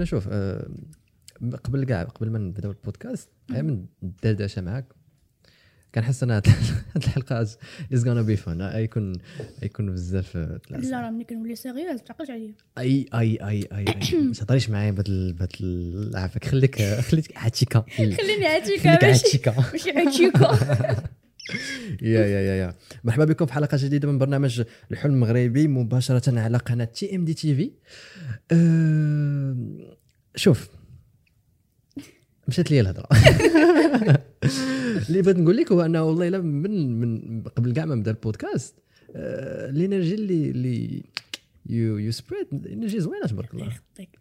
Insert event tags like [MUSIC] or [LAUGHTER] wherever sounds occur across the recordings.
أنا شوف آه، قبل كاع قبل ما نبداو البودكاست غير من الدردشه معاك. كنحس ان [LAUGHS] هاد الحلقة is gonna be fun غيكون غيكون بزاف آه، لا راه ملي كنولي صغيره ما تعقلش عليا. أي أي أي أي أي. [COUGHS] ما تهضريش معايا بهاد بهاد ال- عافاك. خليك خليك عاتيكا خليني عاتيكا ماشي عاتيكا [LAUGHS] يا يا يا يا. مرحبا بكم في حلقة جديدة من برنامج الحلم المغربي مباشرة على قناة TMD TV أه شوف. مشات لي الهضرة. [LAUGHS] اللي بغيت نقول لك هو أنه والله إلا من من قبل كاع ما نبدا البودكاست أه ال energy اللي اللي you you spread energy زوينة تبارك الله.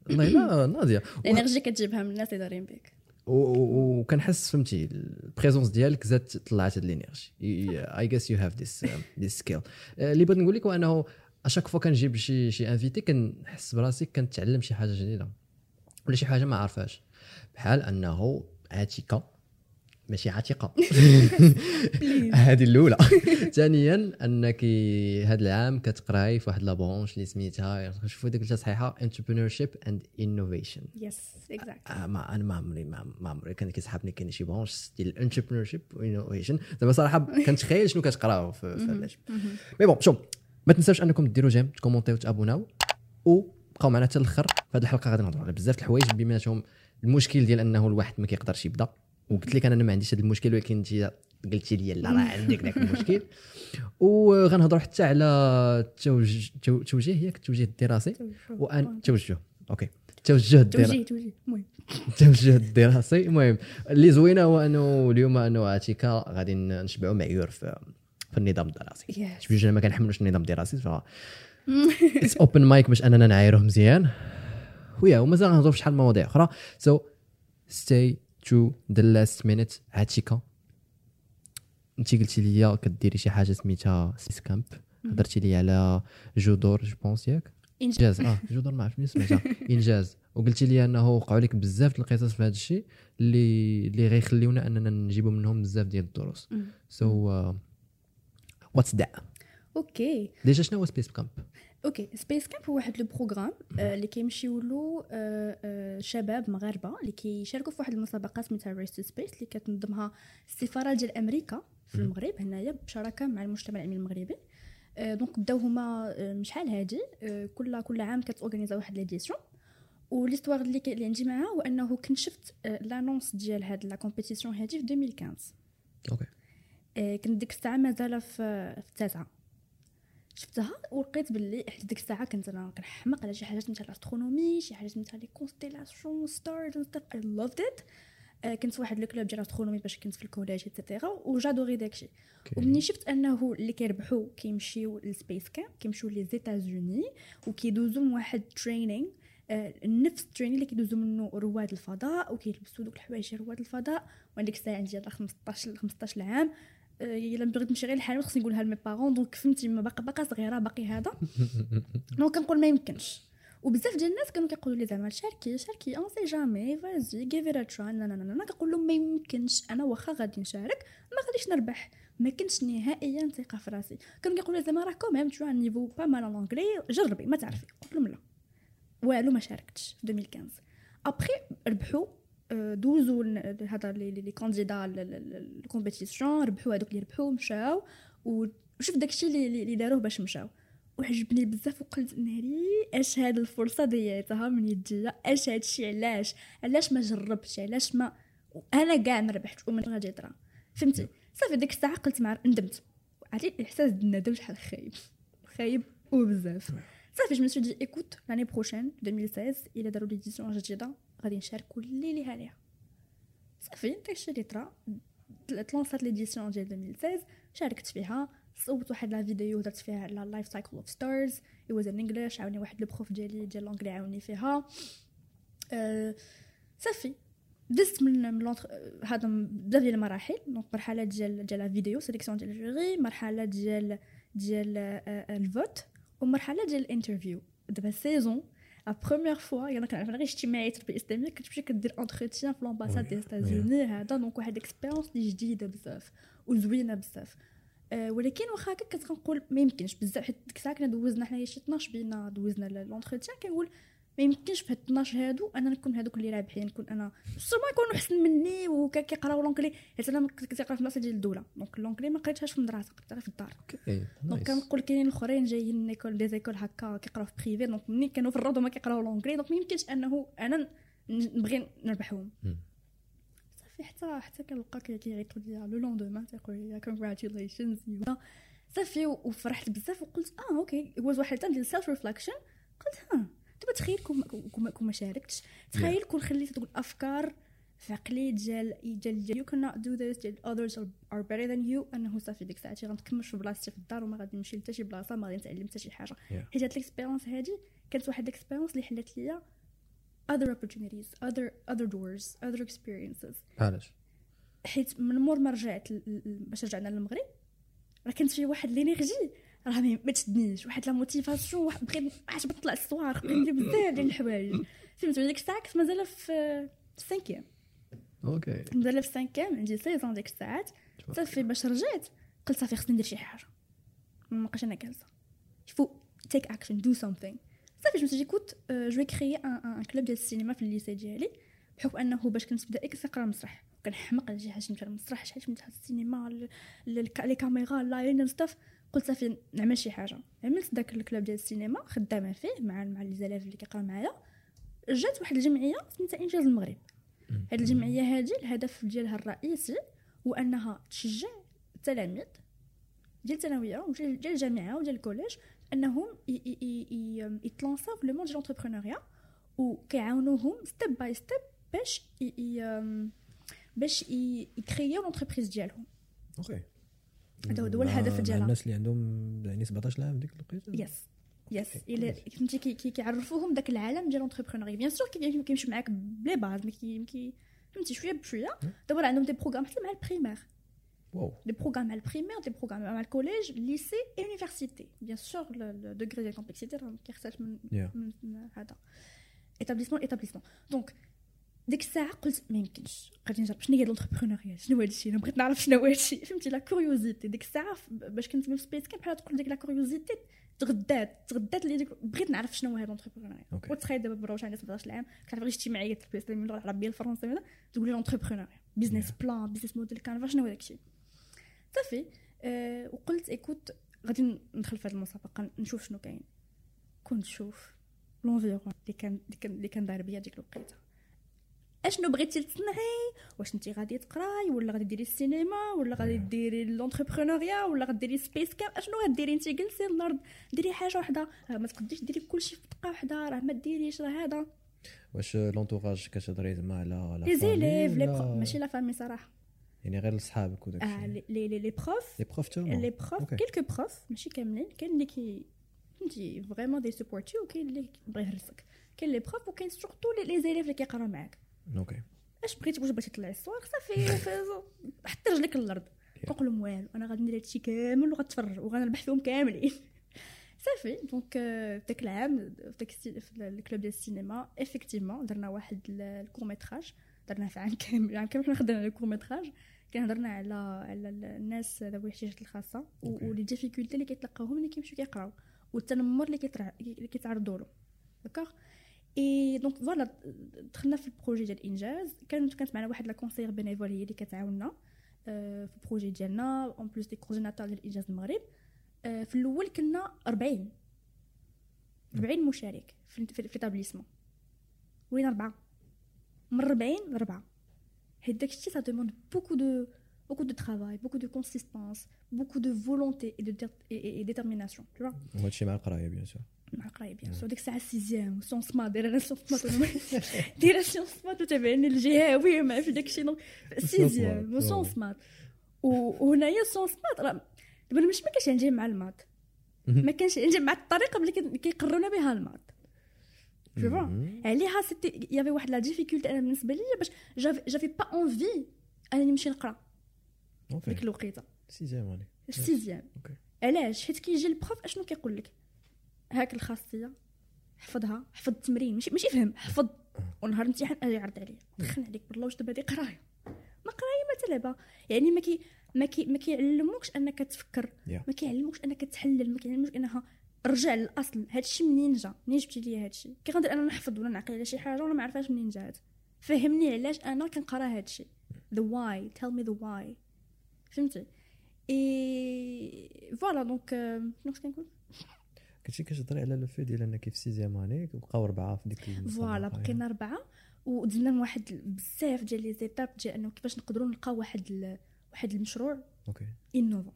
لا ناضية. ال energy كتجيبها من الناس اللي دايرين بك وكنحس فهمتي ال présence ديالك زادت طلعت هاد ال energy. I guess you have this this skill اللي بغيت نقول لك هو انه à chaque fois كنجيب شي شي invité كنحس براسي كنتعلم شي حاجة جديدة. ولا شي حاجة ما عارفاش بحال أنه عاتيكه ماشي عتيقة. [LAUGHS] [LAUGHS] هذه الأولى. [LAUGHS] ثانيا أنك هذا العام كتقراي في واحد la branche اللي سميتها شوفوا ديك صحيحة entrepreneurship and innovation. Yes exact آه، ما أنا ما عمري ما عمري كان كيسحبني كاين شي branche ديال ال entrepreneurship و innovation دابا صراحة كنتخيل شنو كتقراو في هذا. mais bon شوف ما تنساوش أنكم ديروا j'aime تكومونتيو وتابوناو وبقاو معنا حتى الأخر في هذه الحلقة غادي نهضروا على بزاف د الحوايج بيناتهم المشكل ديال أنه الواحد ما كيقدرش يبدأ. وقلت لك أنا أنا ما عنديش هذا المشكل ولكن أنت قلتي لي لا راه عندك ذاك المشكل. [LAUGHS] وغنهضروا حتى على التوجه تو- توجيه ياك التوجيه الدراسي. وان توجه OK. التوجه الدراسي توجيه المهم. [LAUGHS] التوجه الدراسي المهم. اللي زوينة هو أنه اليوم أنه عاتيكا غادي نشبعوا معيور في في النظام الدراسي. yes بجوج ما كنحملوش النظام الدراسي ف it's open mic باش أننا نعايروه مزيان. ويا ومازال غنهضروا في شحال من مواضيع أخرى. so stay to the last minute عاتيكا انت قلتي لي كديري شي حاجة سميتها سيس camp هضرتي لي على جودور je pense ياك؟ إنجاز. آه جودور ما عرفت منين سمعتها [LAUGHS] إنجاز. وقلتي لي إنه وقعوا لك بزاف القصص في هذا الشيء اللي اللي غيخليونا أننا نجيبوا منهم بزاف ديال الدروس. so what's that okay déjà شنو هو Space Camp okay Space Camp هو واحد le programme آه، اللي كيمشيو له آه، آه، شباب مغاربة اللي كيشاركوا في واحد المسابقة سميتها Race to Space اللي كتنظمها السفارة ديال أمريكا في المغرب هنايا بشراكة مع المجتمع العلمي المغربي. donc بداو هما شحال هادي؟ كل كل عام كت organisa واحد l'édition و l'histoire اللي اللي عندي معاها هو أنه كنت شفت l'annonce ديال هاد la compétition هادي في 2015 okay. كنت ديك الساعة مازال في التاسعه شفتها ولقيت باللي حتى ديك الساعة كنت أنا كنحمق على شي حاجات سميتها ال astronomie شي حاجات سميتها les constellations stars and stuff I loved it كنت في واحد ال club ديال ال astronomie باش كنت في الكوليج et cetera و j'adorais داكشي ومني شفت أنه اللي كيربحوا كيمشيو لل Space Camp كيمشيو les États-Unis وكيدوزو من واحد training آه، نفس ال training اللي كيدوزو منه رواد الفضاء وكيلبسوا دوك الحوايج ديال رواد الفضاء. وعندك الساعة عندي يلاه 15 15 عام إلا بغيت نمشي غير لحالي خصني نقولها ل mes parents donc فهمتي ما باقا باقا صغيرة باقي هذا. [LAUGHS] دونك كنقول ما يمكنش. وبزاف ديال الناس كانوا كيقولوا لي زعما شاركي شاركي on sait jamais vas-y et try لا لا لا لا كنقول لهم ما يمكنش أنا واخا غادي نشارك ما غاديش نربح. ما كنتش نهائيا ثقة في راسي. كانوا كيقولوا لي زعما راه quand même t'as un niveau pas mal l'anglais جربي ما تعرفي. قلت لهم لا. والو ما شاركتش في 2015 ابخي ربحوا. آه، دوزوا هذا les candidats ال compétition ربحوا هذوك اللي ربحوا مشاو. وشوف داكشي اللي داروه باش مشاو. وعجبني بزاف وقلت ناري اش هاد الفرصة ضيعتها من يديا اش هادشي علاش؟ علاش ما جربتش؟ علاش ما أنا كاع ما ربحتش. ومن غادي يطرا فهمتي؟ صافي ديك الساعة قلت مع ندمت. عرفتي الإحساس الندم شحال خايب. خايب وبزاف. صافي je me suis dit écoute l'année prochaine 2016 الا داروا l'édition جديده غادي نشارك واللي ليها ليها صافي داكشي اللي طرا ت lança ات l'édition ديال 2016 شاركت فيها صوبت واحد la vidéo درت فيها على life cycle of stars it was in English عاوني واحد le prof ديالي ديال l'anglais عاوني فيها. أه صافي. دزت من من هذا بزاف ديال المراحل donc مرحلة ديال ديال la vidéo sélection ديال ال jury مرحلة ديال ديال آه، ال vote ومرحلة ديال ال interview دابا c'était la première fois أنا كنعرف غير اجتماعيه التربيه الاسلاميه كتمشي كدير entretien في l'ambassade oui، ديال États-Unis هذا donc واحد expérience اللي جديده بزاف وزوينه بزاف أه ولكن واخا هكا كنت كنقول ما يمكنش بزاف حيت ديك الساعة كنا دوزنا حنايا شي 12 بينا دوزنا l'entretien كنقول ما يمكنش في هاد 12 هادو أنا نكون هادوك اللي رابحين نكون أنا سما يكونوا احسن مني وكيقراو l'anglais. حيت أنا كنت كنقرا في المدرسة ديال الدولة donc l'anglais ما قريتهاش في المدرسة قريتها في الدار. donc كنقول كاينين الأخرين جايين من école des écoles هكا كيقراو في privé donc ملي كانوا في الروضه ما كيقراو l'anglais؟ donc ما يمكنش أنه أنا نبغي نربحهم. صافي حتى حتى كنلقى كي- كيعيطوا لي le lendemain تيقول لي congratulations صافي وفرحت بزاف وقلت آه okay was واحد ال time ديال self reflection قلت ها دابا تخيل كون ما شاركتش. تخيل كون خليت تقول أفكار في عقلي ديال ديال ديال you cannot do this. ديال others are, are better than you. أنه صافي ديك الساعة غنتكمش في بلاصتي في الدار وما غادي نمشي لتا شي بلاصة ما غادي نتعلم حتى شي حاجة. Yeah. حيت هاد ال expérience هادي كانت واحد ال expérience اللي حلت ليا other opportunities other other doors other experiences. علاش؟ حيت من مور ما رجعت باش رجعنا للمغرب راه كانت فيه واحد l'énergie راه ما تشدنيش واحد la motivation واحد بغيت عاد نطلع بغيت ندير بزاف ديال الحوايج فهمت ديك الساعة كنت مازال في ال cinquième okay مازال في ال cinquième عندي 16 ديك الساعات صافي باش رجعت قلت صافي خصني ندير شي حاجة ما بقاش أنا جالسه to take action do something صافي جو مشي كنت جو un, un club ديال السينما في ال lycée ديالي بحكم انه باش كنت بدا إكس نقرا المسرح كنحمق على شي نمشي للمسرح حاجة نمشي السينما les caméras ال line stuff قلت صافي نعمل شي حاجة. عملت داك ال club ديال السينما خدامة فيه مع مع les élèves اللي كيقراو معايا. جات واحد الجمعية سميتها إنجاز المغرب. هاد الجمعية هادي الهدف ديالها الرئيسي هو أنها تشجع التلاميذ ديال الثانوية وديال ديال الجامعة وديال ال collège أنهم ي- ي- ي- ي- يت lança او في le monde ديال وكيعاونوهم step by step باش باش ي créer و l'entreprise ديالهم. okay هذا هو- هو الهدف مع- مع ديالها. الناس اللي عندهم يعني 17 عام ديك الوقيتة. yes yes إلا فهمتي كي- كي- كيعرفوهم داك العالم ديال l'entrepreneuriat bien sûr كي- كيمشي معاك les bases mais كي- كي فهمتي شوية بشوية. دابا راه عندهم des programmes حتى مع ال primaire waouh. Des programmes مع ال primaire des programmes مع ال collège lycée et université bien sûr ال degré ديال complexité راه كيختلف من Yeah. من من هذا. établissement établissement donc ديك الساعة قلت ما يمكنش غادي نجرب. شنو هي l'entrepreneuriat شنو هادشي أنا بغيت نعرف شنو هادشي فهمتي؟ la curiosité ديك الساعة باش كنت في Space كان بحال تقول ديك la curiosité تغدات. تغدات لي ديك بغيت نعرف شنو هاد l'entrepreneuriat okay. وتخيل دابا بروش عندي؟ 17 عام كنعرف غير اجتماعيات في البلايص اللغة العربية الفرنسية ولا تقول لي l'entrepreneuriat business plan business model كان شنو هو داكشي صافي. أه وقلت écoute غادي ندخل في هذه المسابقة نشوف شنو كاين. كنت نشوف l'environ اللي كان اللي كان اللي كان داير بيا ديك الوقيتة. أشنو بغيتي تصنعي؟ واش انت غادي تقراي ولا غادي ديري السينما ولا غادي ديري l'entrepreneuriat ولا غادي ديري Space Camp أشنو غديري انت جلسي الأرض ديري حاجة وحدة. راه ما تقدريش ديري كلشي في دقة وحدة راه ما ديريش راه هذا. واش l'entourage كتهضري زعما على les élèves لي ماشي لا famille صراحة. يعني غير لصحابك وداك آه الشيء لي لي لي بروف لي بروف تا لي بروف. كيلكو بروف ماشي كاملين كاين اللي كي فهمتي vraiment they support you وكاين اللي بغا يهرسك كاين les profs وكاين surtout les élèves اللي كيقراو معاك. OK. اش بغيتي واش بغيتي تطلعي الصور صافي حط رجلك للأرض. كنقول لهم والو أنا غادي ندير هادشي كامل وغتفرج وغنربح فيهم كاملين. [LAUGHS] صافي donc داك العام في ال club ديال السينما. Effectivement درنا واحد ال court métrage درناه في عام كامل عام كامل حنا خدمنا على ال court métrage كان هضرنا على على ال- الناس ذوي الاحتياجات الخاصة. و les difficultés اللي كيتلقاوهم ملي كيمشيو كيقراو. والتنمر اللي كيتعرضوا له. D'accord et donc voilà دخلنا في ال projet ديال الانجاز كانت كانت معنا واحد la conseillère bénévole هي اللي كتعاوننا آه، في ال projet ديالنا. en plus des coordinateurs ديال إنجاز المغرب. آه، في الأول كنا 40 40 مشارك في في في l'établissement ولينا أربعة؟ من 40 لأربعة. حيت داكشي ça demande beaucoup de beaucoup de travail, beaucoup de consistance, beaucoup de volonté et de dé- et, et- et détermination, tu vois. وهادشي مع القرايه bien sûr مع القرايه bien sûr ديك الساعة sixième sciences maths دايره أنا [LAUGHS] sciences maths وأنا- دايره سونس مات وتابعني الجهاوي ما في داكشي. donc sixième maths، و sciences maths و- وهنايا sciences maths راه دابا ماشي ما كانش عندي مع ال maths ما كانش عندي مع الطريقة اللي كي- كيقرونا بها ال maths tu vois عليها c'était il y avait واحد la difficulté أنا بالنسبة ليا باش j'avais pas envie أنني نمشي نقرأ. ديك الوقيتة. sixième ال sixième OK علاش؟ حيت كيجي ال prof أشنو كيقول لك هاك الخاصية. حفظها. حفظ التمرين. ماشي ماشي فهم حفظ. ونهار الامتحان أجي يعرض عليا دخل عليك. والله واش دابا هادي قراية. ما قراية ما تلعبه يعني ما كي ما كي ما كيعلموكش أنك تفكر. Yeah. ما كيعلموكش أنك تحلل. ما كيعلموكش أنها رجع للأصل. هادشي منين جا؟ منين جبتي ليا هادشي؟ كي غندير أنا نحفظ ولا نعقل على شي حاجة وأنا ما عرفاش منين جات. فهمني علاش أنا كنقرأ هادشي. The why. Tell me the why. فهمتي؟ et voilà donc شنو كنت كنقول كنتي كتهضري على لو في ديال أنك في sixième اني بقاو اربعه في ديك voilà بقينا اربعه ودزنا واحد بزاف ديال les étapes ديال أنه كيفاش نقدروا نلقاو واحد ال... واحد المشروع OK. Innovant.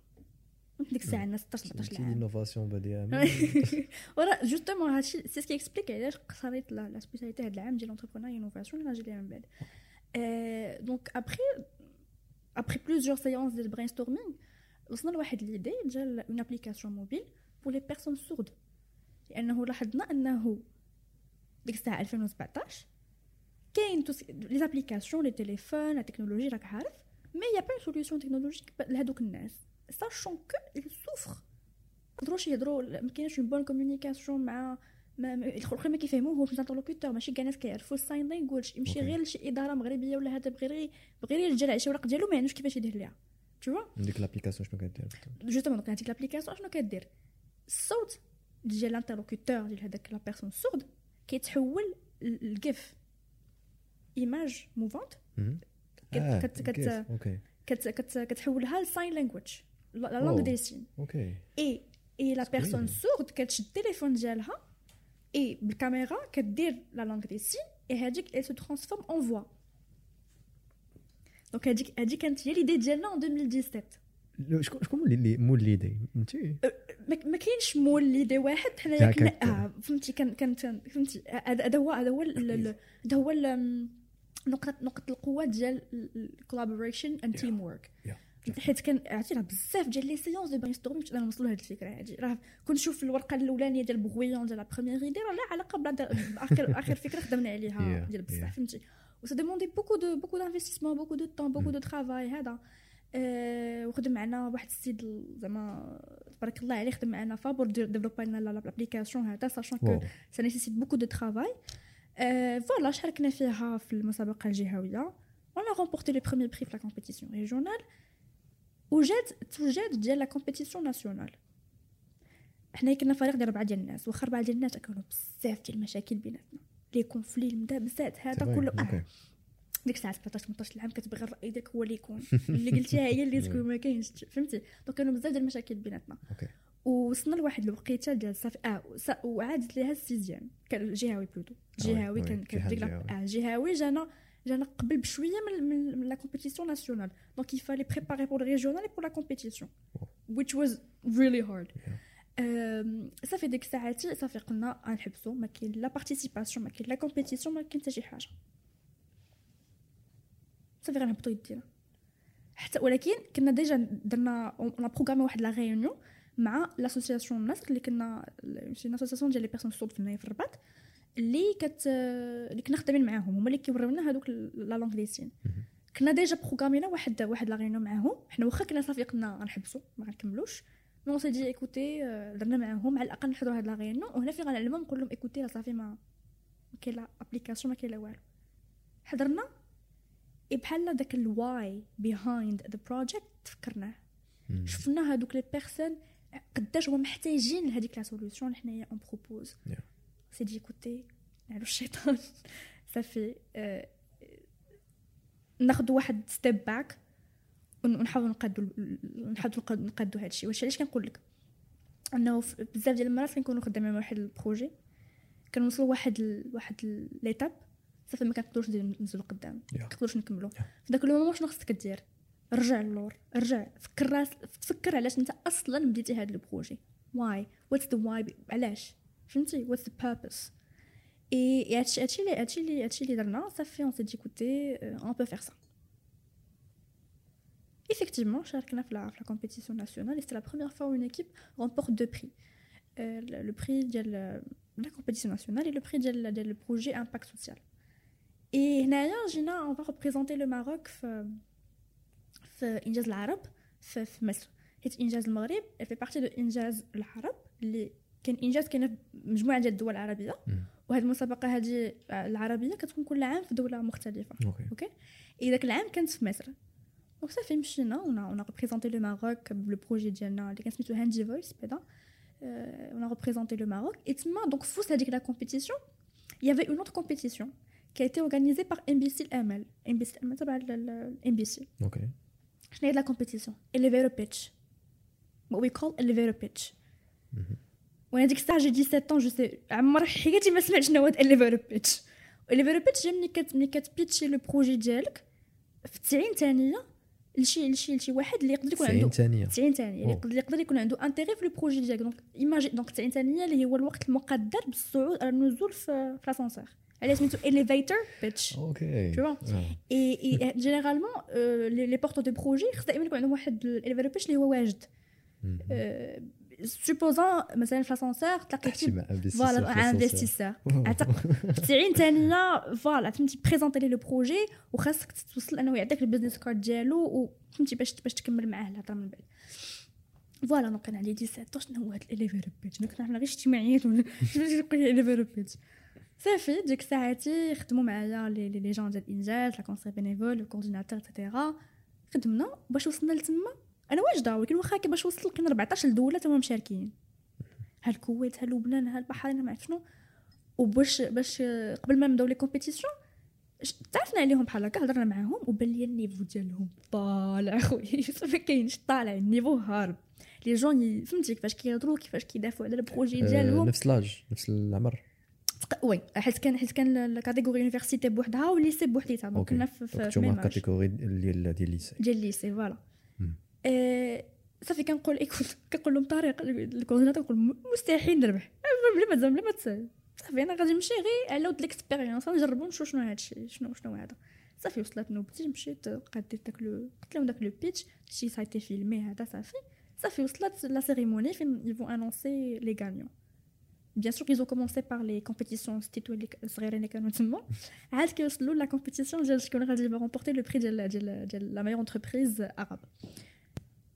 ديك الساعة عندنا 16 17 عام innovation بديعه ورا justement هادشي c'est ce qui explique علاش قصريت la spécialité هاد العام ديال l'entrepreneuriat innovation اللي غنجي ليها من بعد. donc après après plusieurs séances ديال brainstorming وصلنا لواحد l'idée ديال une application mobile pour les personnes sourdes لأنه لاحظنا أنه ديك الساعة 2017 كاين les applications les téléphones la technologie راك عارف. mais y a pas solution technologique لهادوك الناس. sachant que souffrent. يقدروش يهضروا ما كاينش une bonne communication مع ما الاخرين ما كيفهموهوش interlocuteur ماشي كاع الناس كيعرفوا ال sign language يمشي غير لشي إدارة مغربية ولا هذا بغير غير بغير يرجع على شي ورق ديالو ما عندوش كيفاش يدير ليها. tu vois ديك l'application شنو كدير؟ justement donc هذيك l'application شنو كدير؟ الصوت ديال ال interlocuteur ديال هذاك la personne sourde كيتحول لكيف image mouvante كت كت كت كت كتحولها ل sign language la langue des signes OK. Et et la personne sourde كتشد التليفون ديالها اي بالكاميرا كدير la langue des signes et هذيك et se transforme en voix donc هذيك هذيك كانت هي l'idée ديالنا en 2017 شكون شكون اللي مول l'idée انت ما كاينش مول l'idée واحد حنايا كنا آه فهمتي كان كان فهمتي هذا هو هذا هو هذا هو نقطه نقطه القوة ديال ال collaboration and teamwork حيت كان عرفتي راه بزاف ديال les séances de brainstorm باش نوصلوا لهاد الفكرة هادي. راه كنت نشوف الورقة الأولانية ديال brouillon ديال la première idée راه لا علاقة باخر [LAUGHS] اخر فكرة خدمنا عليها ديال بصح فهمتي. و ça demandait beaucoup de beaucoup d'investissement beaucoup de temps beaucoup de travail هذا. أه وخدم معنا واحد السيد زعما تبارك الله عليه خدم معنا فابور ديفلوبا لنا l'application هذا sachant que ça nécessite beaucoup de travail voilà شاركنا فيها في المسابقة الجهوية. A remporté le premier prix في la compétition régionale. وجات توجد ديال la compétition nationale حنا كنا فريق ديال ربعة ديال الناس واخا ربعة ديال الناس كانوا بزاف ديال المشاكل بيناتنا. les conflits المدابزات هذا كله آه. ديك الساعة 17 18 عام كتبغي الراي ديالك هو اللي يكون. اللي قلتيها هي اللي [LAUGHS] تكون ما كاينش. فهمتي؟ donc كانوا بزاف ديال المشاكل بيناتنا. ووصلنا لواحد الوقيتة ديال صافي آه وعادت ليها ال sixième. كان جهوي plutôt. جهوي كان ديك آه جهوي جانا جانا قبل بشوية من من la compétition nationale donc il fallait préparer pour régional pour la compétition which was really hard. صافي ديك ساعاتي صافي قلنا غنحبسو ما كاين la participation ما كاين la compétition ما كاين حتى شي حاجة صافي غنهبطو يدينا حتى ولكن كنا déjà درنا on a programmé واحد la réunion مع l'association الناس اللي كنا شي l'association ديال les personnes sourdes في في الرباط اللي كت اللي كنا خدامين معاهم هما اللي كيوريونا هذوك la langue des signes كنا déjà بروغرامينا واحد واحد la réunion معاهم حنا واخا كنا صافي قلنا غنحبسوا ما غنكملوش mais s'est dit écoutez درنا معاهم على الأقل نحضروا هاد la réunion وهنا فين غنعلمهم نقول لهم écoutez راه صافي ما كاين l'application ما كاين لا والو. حضرنا بحال داك ال why behind the project تفكرناه شفنا هادوك les personnes قداش هما محتاجين لهذيك la solution اللي حنايا on propose s'est dit écoutez نعلو الشيطان. [LAUGHS] صافي آه ناخذ واحد step back ونحاول نقادو نحاول نقادو هذا الشيء واش علاش كنقول لك؟ أنه بزاف ديال المرات كنكونوا خدامين على واحد ال projet كنوصلوا واحد ال... واحد l'étape صافي ما كنقدروش نزلوا قدام ما yeah. كنقدروش نكملوا yeah. في ذاك ال moment شنو خصك دير رجع اللور رجع. فكر راس تفكر علاش انت أصلا بديتي هذا ال projet. why what's the why علاش؟ فهمتي؟ what's the purpose et هادشي هادشي اللي هادشي اللي هادشي اللي درنا صافي on s'est dit écoutez on peut faire ça effectivement شاركنا في la في la compétition nationale c'est la première fois une équipe remporte deux prix. Euh, le prix ديال la compétition nationale et le prix ديال ديال ال projet impact social et هنايا جينا on va représenter le Maroc في في انجاز العرب في, في مصر حيت انجاز المغرب fait partie de انجاز العرب اللي كان انجاز كاين في مجموعة ديال الدول العربية. وهذه المسابقة هذه العربية كتكون كل عام في دولة مختلفة. okay, okay؟ ذاك العام كانت في مصر. دونك صافي مشينا ونا اون ريبريزونتي لو ماروك بلو بروجي ديالنا اللي كان سميتو هاندي فويس بعدا Euh, on a représenté le Maroc. Et tma, donc, fou, ça dit que la compétition, il y avait une autre compétition. Qui a été organisée par NBC ML. NBC ML, ça va, le- le- NBC. أوكي شنو هي la compétition. Elevator pitch. What we call elevator pitch. وأنا ديك الساعة جي 17 جو سي عمر حياتي ما سمعت شنو هو elevator pitch. Elevator pitch هي ملي كت ملي كتبيتشي le projet ديالك في 90 ثانية لشي لشي لشي واحد اللي يقدر يكون 90 عنده ثانية 90 ثانية اللي أوه. يقدر اللي يقدر يكون عنده intérêt في le projet ديالك donc imagine donc 90 ثانية اللي هو الوقت المقدر بالصعود على النزول في في l'ascenseur علاش سميتو elevator pitch okay Tu vois. آه. et et généralement les les porteurs de projet خص دائما يكون عندهم واحد ال elevator pitch اللي هو واجد مم. supposons مثلا في l'ascenseur تلاقي تحكي مع investisseur voilà مع investisseur في 90 ثانية voilà فهمتي présenter ليه le projet وخاصك توصل انه يعطيك ال business card ديالو وفهمتي باش باش تكمل معاه الهضره من بعد voilà donc كان عندي 17 شنو هو هاد ال elevator pitch donc كنا غير اجتماعيات ولا شنو يقول لي ال elevator pitch صافي ديك ساعتي خدموا معايا les les gens ديال الانجاز le conseiller bénévole ال coordinateur et cetera خدمنا باش وصلنا لتما أنا واجده ولكن واخا كي باش وصل كاين 14 دوله تما مشاركين ها الكويت ها لبنان ها البحرين ما عرفت شنو وباش باش قبل ما نبداو les compétitions تعرفنا عليهم بحال هكا هضرنا معاهم وبان لي ال niveau ديالهم طالع خويا ما كاينش طالع ال niveau هارب les gens فهمتي كيفاش كيهضروا كيفاش كيدافعوا على ال projet ديالهم نفس l'âge نفس العمر oui حيت كان حيت كان ال catégorie université بوحدها وال lycée بوحديتها donc okay. كنا في في كنتو même مع âge. catégorie ديال ديال ال lycée ديال ال lycée voilà. مم. آه، صافي كنقول ايكوت كنقول لهم طريق الكورديناتور كنقول م- مستحيل نربح. آه، بلا ما تزعم بلا ما تسال صافي أنا غادي نمشي غير على ود ليكسبيريونس غنجربوا نشوف شنو هادشي شنو شنو هذا. صافي وصلت نوبتي مشيت قديت داك لو قلت لهم داك لو بيتش شي سايتي فيلمي هذا صافي. صافي وصلت لا سيريموني فين يفون انونسي لي غانيون بيان سور كيزو كومونسي بار لي كومبيتيسيون ستيتو اللي ك- صغيرين اللي كانوا تما عاد كيوصلوا لا كومبيتيسيون ديال شكون غادي رومبورتي لو بري ديال ديال ديال لا مايور انتربريز عرب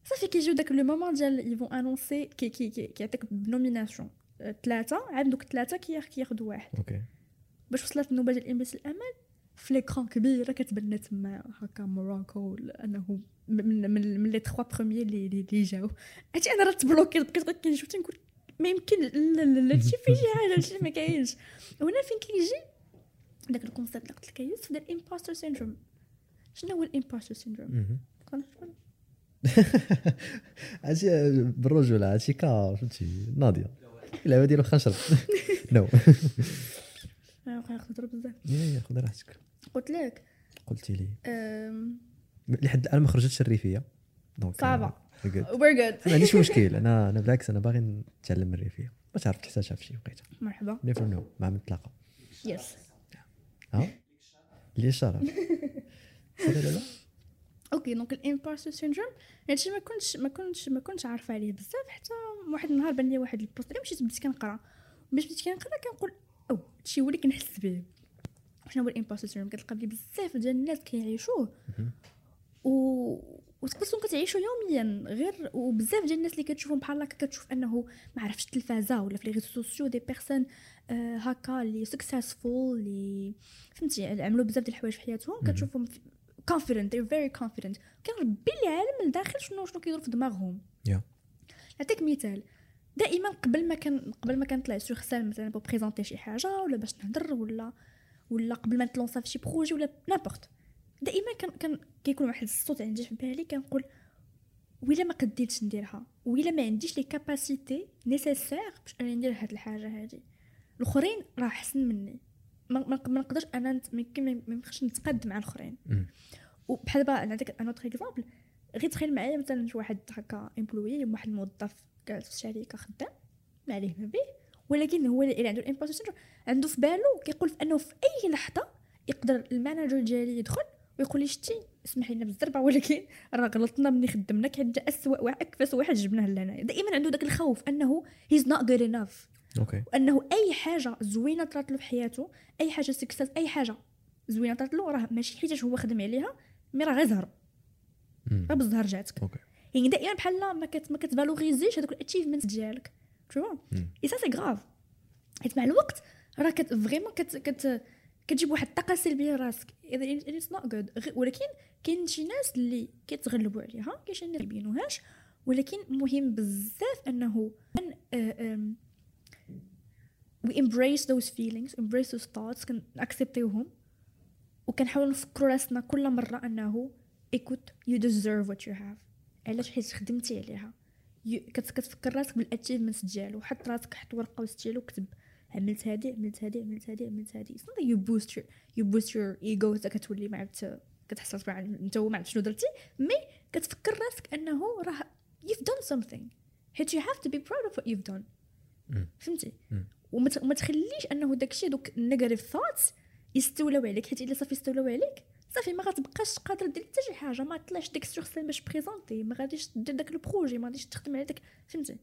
صافي كيجيو داك le moment ديال ils vont annoncer كي كي كي كيعطيك ب nomination ثلاثة عاد دوك الثلاثه كياخذوا واحد okay باش وصلت النوبه ديال MBC الأمل في l'écran كبيره كتبان تما هكا Morocco انه من من من les trois premiers اللي اللي اللي جاو عرفتي أنا راه تبلوكيت بقيت غير كنشوف تنقول ما يمكن لا لا لا هادشي فيه شي حاجة هادشي ما كاينش. هنا فين كيجي؟ داك ال concept اللي قلت لك يوسف ديال ال imposter syndrome شنو هو الامباستر سيندروم. [LAUGHS] هادشي بالرجوله هادشي كا فهمتي ناضية. اللعبة ديالو خنشر [LAUGHS] نو. بقى نهضر بزاف. يا يا خذ راحتك قلت لك قلتي لي. لحد الآن ما خرجتش الريفية. دونك صعبة. We're good. ما عنديش مشكل [LAUGHS] أنا أنا بالعكس أنا باغي نتعلم من الريفيه ما تعرف تحتاجها في شي وقيته مرحبا. نيفر نو مع من نتلاقى yes ها؟ لي الشرف [LAUGHS] لا لا؟ لا okay donc ال imposter syndrome هادشي ما كنتش ما كنتش ما كنتش عارفة عليه بزاف حتى واحد النهار بان لي واحد ال post. اللي مشيت بديت كنقرأ. باش بديت كنقرأ كنقول أو هادشي هو اللي كنحس به. شنو هو ال imposter syndrome كتلقى بلي بزاف ديال الناس كيعيشوه. و وتقدر تكون كتعيشو يوميا غير وبزاف ديال الناس اللي كتشوفهم بحال هكا كتشوف أنه ما عرفتش التلفازة ولا في les réseaux sociaux des personnes آه هكا اللي successful اللي فهمتي؟ عملوا بزاف ديال الحوايج في حياتهم. كتشوفهم confident they're very confident. كنربي العالم من الداخل شنو شنو كيدور في دماغهم. نعطيك مثال. دائما قبل ما كان قبل ما كنطلع sur scène مثلا pour présenter شي حاجة ولا باش نهضر ولا ولا قبل ما نتلونسا في شي projet ولا n'importe دائما كان كان كيكون واحد الصوت عندي في بالي كنقول ويلا ما قديتش نديرها ويلا ما عنديش les capacités nécessaires باش انني ندير هاد الحاجة هادي. الأخرين راه أحسن مني. ما نقدرش أنا ما يمكن ما نقدرش نتقاد مع الأخرين. وبحال دابا نعطيك un autre exemple غير تخيل معايا مثلا شي واحد هكا employé واحد الموظف جالس في شركة خدام ما عليه ما به ولكن هو اللي عنده ال imposter syndrome عنده في بالو كيقول في أنه في أي لحظة يقدر ال manager ديالي يدخل ويقول لي شتي اسمح لنا بالزربه ولكن راه غلطنا ملي خدمناك حيت جا أسوأ واحد اكفس واحد جبناه لهنايا دائما عنده داك الخوف أنه he's not good enough okay. وأنه أي حاجة زوينة طرات له في حياته أي حاجة success أي حاجة زوينة طرات له راه ماشي حيتاش هو خدم عليها mais راه غير زهر. غير بالزهر جاتك. Okay. يعني دائما بحال ما كت ما كتفالوريزيش هذوك ال achievement ديالك. تو. et ça c'est grave حيت مع الوقت راه كت vraiment كت كت كتجيب واحد الطاقة سلبية لراسك. It's not good ولكن كاين شي ناس اللي كيتغلبوا عليها كاين شي ناس ما كيبينوهاش ولكن مهم بزاف أنه we embrace those feelings embrace those thoughts كنأكسبتيوهم وكنحاولوا نفكروا راسنا كل مرة أنه écoute you deserve what you have. علاش؟ حيت خدمتي عليها. كتفكر راسك بال achievement ديالو حط راسك حط ورقة وستيلو وكتب عملت هادي عملت هادي عملت هادي عملت هادي you boost your you boost your ego حتى كتولي ما عرفت كتحس راسك أنت هو ما عرفت شنو درتي mais كتفكر راسك أنه راه you've done something. حيت you have to be proud of what you've done. فهمتي. وما تخليش أنه داكشي دوك ال negative thoughts يستولوا عليك. حيت إلا صافي استولوا عليك صافي ما غتبقاش قادر دير حتى شي حاجة. ما طلعش ديك sur scène باش présenter ما غاديش دير داك ال projet ما غاديش تخدم على داك فهمتي؟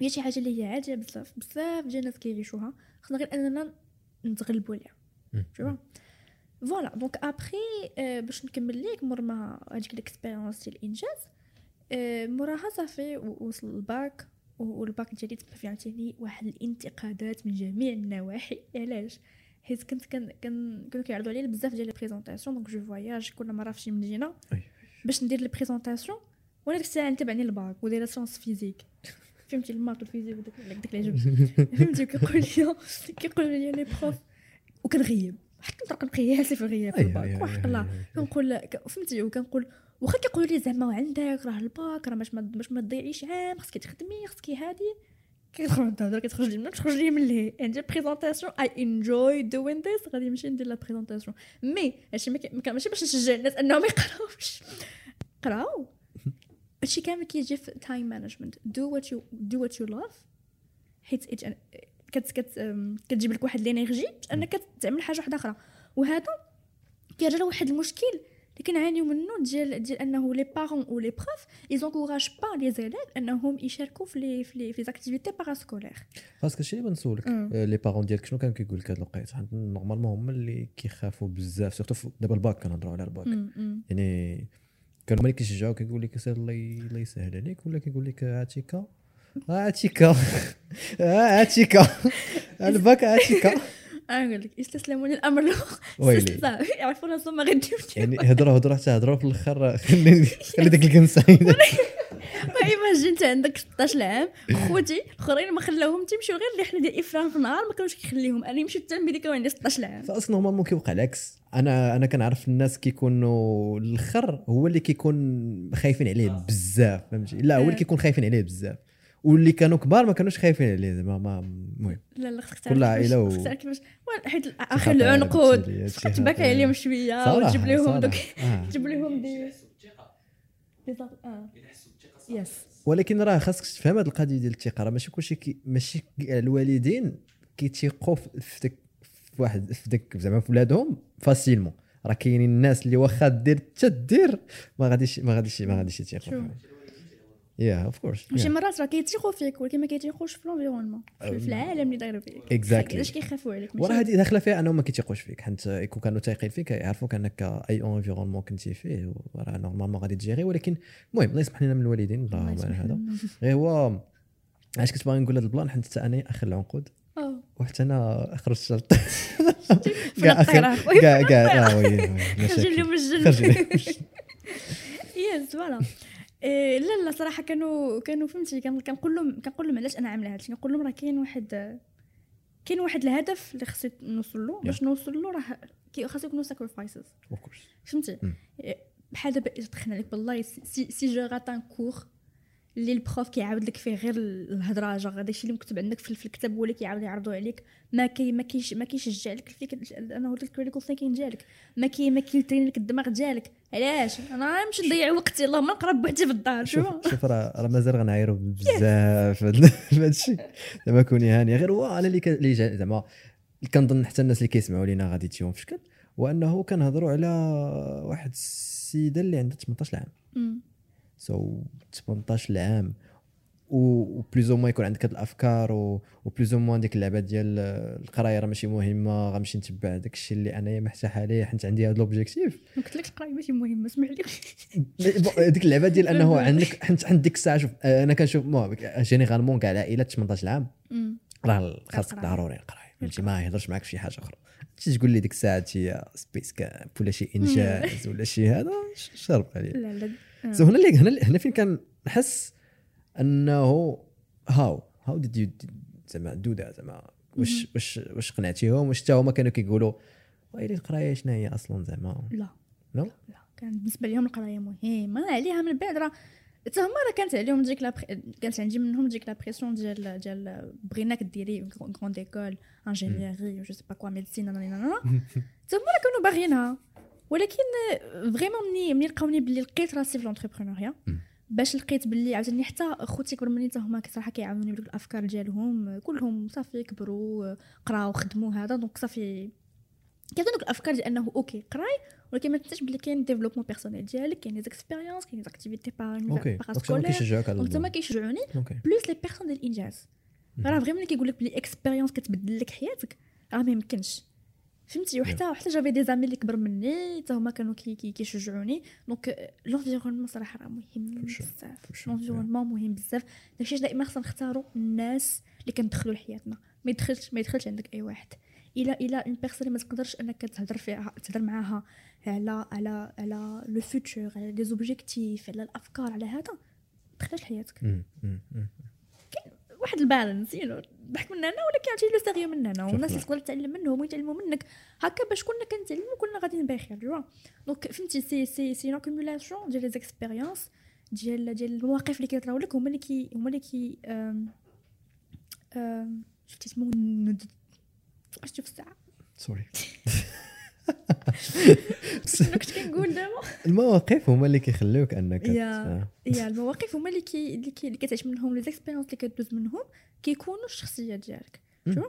هي شي حاجة اللي هي عادية بزاف بزاف ديال الناس كيعيشوها. خصنا غير أننا نتغلبوا عليها. شو voilà donc après باش نكمل ليك مور ما هذيك ال expérience ديال الانجاز آه، موراها صافي وصل ال bac وال bac ديالي تبقى فيه عاوتاني واحد الانتقادات من جميع النواحي. [LAUGHS] علاش؟ حيت كنت كان كان كانوا كيعرضوا عليا بزاف ديال les présentations donc je voyage كل مره في شي مدينة. باش ندير les présentations وأنا ديك الساعة نتبعني الباك ودايرة sciences physiques [LAUGHS] فهمتي ال maths وال physique وداك [LAUGHS] داك اللي عجبني فهمتي كيقول لي [LAUGHS] كيقول لي les profs. وكنغيب. حتى نطرق نقياسي في الغياب في الباك. وحق الله كنقول فهمتي وكنقول واخا كيقولوا لي زعما عندك راه الباك راه باش ما باش ما تضيعيش عام خصك تخدمي خصك هادي. كتخرج تهضر كتخرج لي من تخرج لي من لهي عندي présentation I enjoy doing this غادي نمشي ندير la présentation mais هادشي ما ما ماشي باش نشجع الناس أنهم يقراوش. قراو. هادشي كامل كيجي في time management do what you do what you love حيت كت كت كتجيب لك واحد l'énergie انك تعمل حاجة واحدة أخرى وهذا كيرجع لواحد المشكل اللي كنعانيو منه ديال ديال انه les parents و les profs ils encouragent pas les élèves انهم يشاركوا في لي في لي في زاكتيفيتي باراسكولير خاصك هادشي اللي بنسولك les parents ديالك شنو كانوا كيقول لك هاد الوقيته حيت normalement هما اللي كيخافوا بزاف surtout دابا الباك كنهضروا على الباك يعني كانوا هما اللي كيشجعوك كيقول لك سير الله الله يسهل عليك ولا كيقول لك عاتيكا عاتيكا [LAUGHS] عاتيكا الباك عاتيكا [LAUGHS] نقول لك استسلموا للأمر ويلي. [LAUGHS] يعرفوا راسهم ما غاديوش يعني هضروا هضروا حتى هضروا في الأخر. خلي خلي داك الكنسه ايماجين انت عندك 16 عام خوتي الاخرين ما خلاوهم تيمشيو غير الرحله ديال افران في النهار ما كانوش كيخليهم. أنا مشيت حتى الميديكا وعندي 16 عام فاصلا نورمالمون كيوقع العكس. أنا أنا كنعرف الناس كيكونوا الآخر هو اللي كيكون خايفين عليه بزاف فهمتي؟ لا هو اللي آه. كيكون خايفين عليه بزاف. واللي كانوا كبار ما كانوش خايفين عليه زعما ما المهم. لا لا خصك كل و- خصك تعرف كيفاش حيت آخر خطر العنقود اللي- خصك تباكى خطر. عليهم شوية. وتجيب لهم. دوك. آه. [LAUGHS] تجيب لهم دي آه. يس ولكن راه خاصك تفهم هذه القضية ديال الثقة راه ماشي كلشي كي ماشي الوالدين كيتيقوا في داك في واحد في داك زعما في ولادهم facilement راه كاينين الناس اللي واخا دير حتى دير ما غاديش ما غاديش ما غاديش يتيقوا. yeah of course شي مرات راه كيتيقوا فيك ولكن ما كيتيقوش في l'environnement في العالم اللي داير فيك Exactly. علاش كيخافوا عليك وراه ماشي هذه داخله فيها انهم ما كيتيقوش فيك حيت كون كانوا تايقين فيك يعرفوك انك اي environnement كنتي فيه راه normalement غادي تجيري ولكن المهم الله يسمح لنا من الوالدين الله الله يسمح هذا. غير هو علاش كنت باغي نقول هذا البلان حيت حتى أنا اخر العنقود وحتى أنا الطيرة؟ كاع كاع وي، خرج. اليوم الجن يس فوالا إيه لا لا صراحة كانوا كانوا فهمتي كنقول لهم كنقول لهم علاش أنا عاملة هادشي كنقول لهم راه كاين واحد كاين واحد الهدف اللي خصني نوصل له باش نوصل له راه خاصو يكونوا ساكريفايسز. فهمتي. إيه، بحال دابا تخنا لك بالله si si je rate un cours اللي ال prof كيعاود لك فيه غير الهضرة جا داكشي اللي مكتوب عندك في الكتاب هو اللي كيعاود يعرضوا عليك. ما كي ما كيش ما كيشجع لك فيك انه ال critical thinking ديالك ما كي ما كيلترين لك الدماغ ديالك علاش؟ أنا نمشي نضيع وقتي اللهم نقرا بوحدي في الدار شوف. شوف راه راه مازال غنعايروا بزاف في [LAUGHS] هذا الشيء. زعما كوني هاني. غير هو أنا اللي اللي زعما كنظن حتى الناس اللي كيسمعوا لينا غادي تجيهم في شكل وأنه كنهضروا على واحد السيدة اللي عندها 18 عام. so 18 عام و plus أو يكون عندك هاد الأفكار و plus ou moins ديك اللعبة ديال القرايه راه ماشي مهمة غنمشي نتبع داك الشيء اللي أنايا مرتاح عليه حيت عندي هذا l'objectif ما قلت لك القراية ماشي مهمة اسمح لي. ديك اللعبة ديال أنه [LAUGHS] عندك حيت عند ديك الساعة شوف أنا كنشوف mais généralement كاع العائلات 18 عام. راه خاصك. ضروري القرايه فهمتي؟ ما يهضرش معاك في شي حاجة أخرى. تجي تقول لي ديك الساعة هي space camp ولا شي إنجاز ولا شي هذا شرب عليه لا لا. so هنا اللي هنا هنا فين كان نحس أنه how how did you زعما do that زعما. واش واش واش قنعتيهم؟ واش حتى هما كانوا كيقولوا ويلي القرايه شنو هي أصلا زعما. لا. no لا. كان بالنسبة لهم القراية مهمة. عليها من بعد راه. حتى هما راه كانت عليهم ديك la كانت عندي منهم ديك la pression ديال ديال بغيناك ديري grandes écoles ingénierie je sais pas quoi médecine حتى هما راه كانوا باغيينها ولكن vraiment ملي ملي لقاوني بلي لقيت راسي في l'entrepreneuriat مم. باش لقيت بلي عاوتاني حتى خوتي كبر مني حتى هما صراحة كيعاونوني بدوك الأفكار ديالهم كلهم صافي كبروا قراو خدموا هذا donc صافي كيعطيو دوك الأفكار ديال أنه okay قراي ولكن ما تنساش بلي كاين développement personnel ديالك كاين les expériences كاين les activités parascolaires كيشجعوك donc تما الموضوع. كيشجعوني plus les personnes ديال الانجاز راه vraiment اللي كيقول لك بلي expérience كتبدل لك حياتك راه ما يمكنش. فهمتي؟ وحتى حتى j'avais des amis اللي كبر مني حتى هما كانوا كي كي كيشجعوني. donc l'environnement صراحة راه مهم. بزاف. l'environnement مهم بزاف. داكشي دائما خصنا نختاروا الناس اللي كندخلوا لحياتنا. ما يدخلش ما يدخلش عندك أي واحد. إلى إلى une personne ما تقدرش أنك تهضر فيها تهضر معاها على على على le futur على des objectifs على الأفكار على هذا ما تدخلش لحياتك. واحد ال balance يو ضحك من هنا ولكن عرفتي le sérieux من هنا والناس اللي. تقدر تعلم منهم ويتعلموا منك. هكا باش كلنا كنتعلموا كلنا غاديين بخير جوا donc فهمتي c'est c'est c'est accumulation ديال les expériences ديال ديال المواقف اللي كيطراو لك هما اللي كي هما اللي كي شفتي اسمه فوقاش تشوف الساعة؟ sorry [LAUGHS] [LAUGHS] كنت كنقول دابا؟ المواقف هما اللي كيخليوك انك يا. ت- يا المواقف هما اللي كي اللي كتعيش منهم les expériences اللي كدوز منهم كيكونوا الشخصيه ديالك مم. شو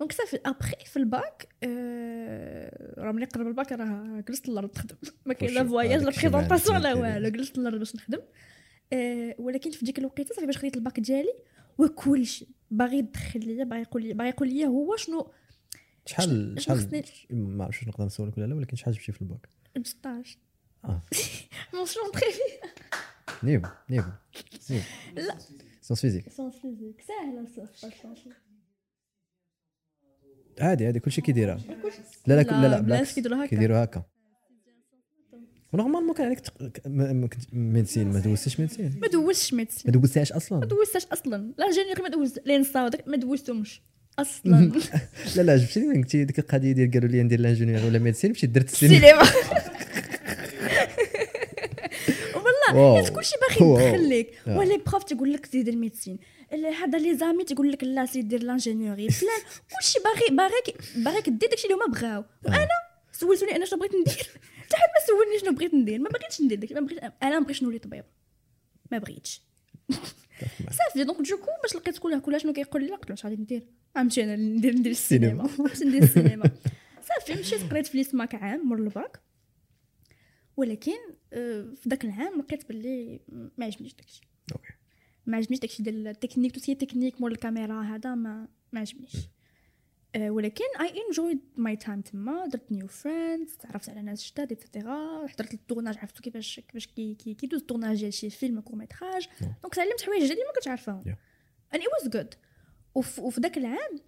donc صافي après في الباك آه، راه ملي قرب الباك راه جلست للأرض نخدم [LAUGHS] ما كاين لا voyage لا الشيء ما présentation لا والو جلست للأرض باش نخدم. آه، ولكن في ديك الوقيته صافي باش خديت الباك ديالي وكلشي باغي يدخل ليا باغي يقول لي باغي يقول لي هو شنو شحال شحال ما عرفتش واش نقدر نسولك ولا لا ولكن شحال جبتي في الباك؟ 16 آه. [LAUGHS] mention très niveau niveau لا. sciences physiques sciences physiques ساهله عادي عادي كلشي كيديرها لا لا لا لا بالعكس. كيديروا هكا هكا و normalement كان عليك. ك- ما كنت médecine ما دوزتيش médecine. ما دوزتش médecine ما دوزتيهاش أصلا. ما دوزتش أصلا. l'ingénierie ما دوز l'ENSA ما دوزتهمش. أصلا. [LAUGHS] لا لا جبتي لي قلتي ديك القضية ديال قالوا لي ندير l'ingénieur ولا médecine مشيت درت السينما. [LAUGHS] والله. حيت كلشي باغي. يدخل لك آه. و les profs تيقول لك زيد ال médecine. ال- هذا les amis تيقول لك لا سير دير l'ingénierie فلان كلشي باغي باغيك باغيك دير داكشي اللي هما بغاو. وأنا سولتوني أنا شنو بغيت ندير. [LAUGHS] حتى حد ما سولني شنو بغيت ندير. ما بغيتش ندير داكشي. ما بغيت أنا ما بغيتش نولي طبيب. ما بغيتش. صافي donc du coup باش لقيت كلها كلها شنو كيقول لي قلت له اش غادي ندير. غنمشي أنا ندير ندير السينما. باش [LAUGHS] ندير السينما. صافي مشيت قريت في l'ISMAC عام مور الباك ولكن آه، في ذاك العام لقيت باللي ما عجبنيش داكشي. ما عجبنيش داكشي ديال التكنيك توسي تكنيك مور الكاميرا هذا ما ما عجبنيش. ولكن I enjoyed my time تما. درت new friends تعرفت على ناس جداد et cetera حضرت ال tournage عرفتو كيفاش كيفاش كي كي كيدوز ال tournage ديال شي فيلم court métrage. donc تعلمت حوايج جديدة ما كنتش عارفاهم it was good. وف وفي ذاك العام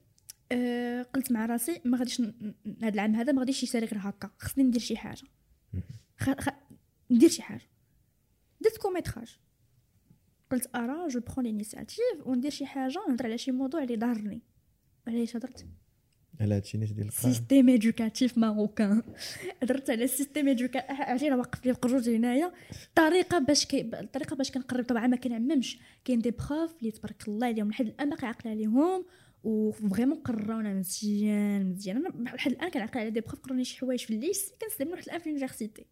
آه قلت مع راسي ما غاديش هذا العام هذا ما غاديش يسالي غير هكا. خصني ندير شي حاجة. خ... خ... ندير شي حاجة. درت court métrage قلت ارا je prends l'initiative وندير شي حاجة نهضر على شي موضوع اللي ضرني. علاش هضرت. على هادشي ديال القرايه système éducatif marocain هضرت على ال système éducatif عرفتي راه لي القروج هنايا. الطريقة باش كي الطريقة باش كنقرب طبعا ما كنعممش. كاين des profs اللي تبارك الله عليهم لحد الآن باقي عاقله عليهم و vraiment قراونا مزيان مزيان. أنا لحد الآن كنعقل على des profs قروني شي حوايج في ال lycée كنستعملو لحد الآن في ال université.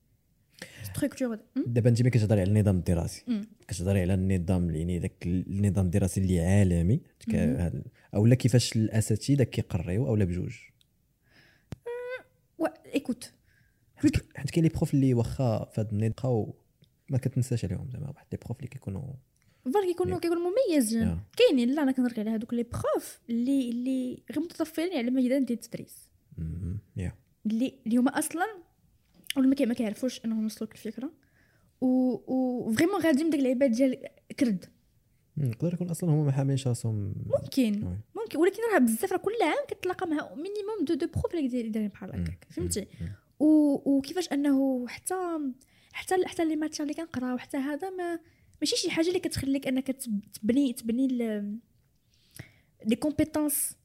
دابا انت ملي كتهضري على النظام الدراسي. كتهضري على النظام يعني داك النظام الدراسي اللي عالمي. هاد- أولا كيفاش الأساتذة كيقريو أولا بجوج؟ إيكوت. حيت كاين لي بروف اللي واخا في هاد النظام بقاو ما كتنساش عليهم زعما واحد لي بروف اللي كيكونوا فوالا كيكونوا كيكونوا مميزين آه. كاينين. لا أنا كنهضر على هذوك لي بروف اللي اللي غير متطفلين على الميدان ديال التدريس. اللي اللي هما أصلا ولا ما كي- ما كيعرفوش إنهم يوصلوك الفكرة و فريمون غاديين بداك العباد ديال كرد. يقدر يكون أصلا هما ما حاملينش راسهم. ممكن. وي. ممكن. ولكن راه بزاف راه كل عام كتلاقى مع مينيموم دو دو بروف اللي دايرين بحال هكاك. فهمتي. و- وكيفاش أنه حتى حتى حتى لي ماتير اللي كنقراو حتى هذا ما ماشي شي حاجة اللي كتخليك أنك تب- تبني تبني ال- لي كومبيتونس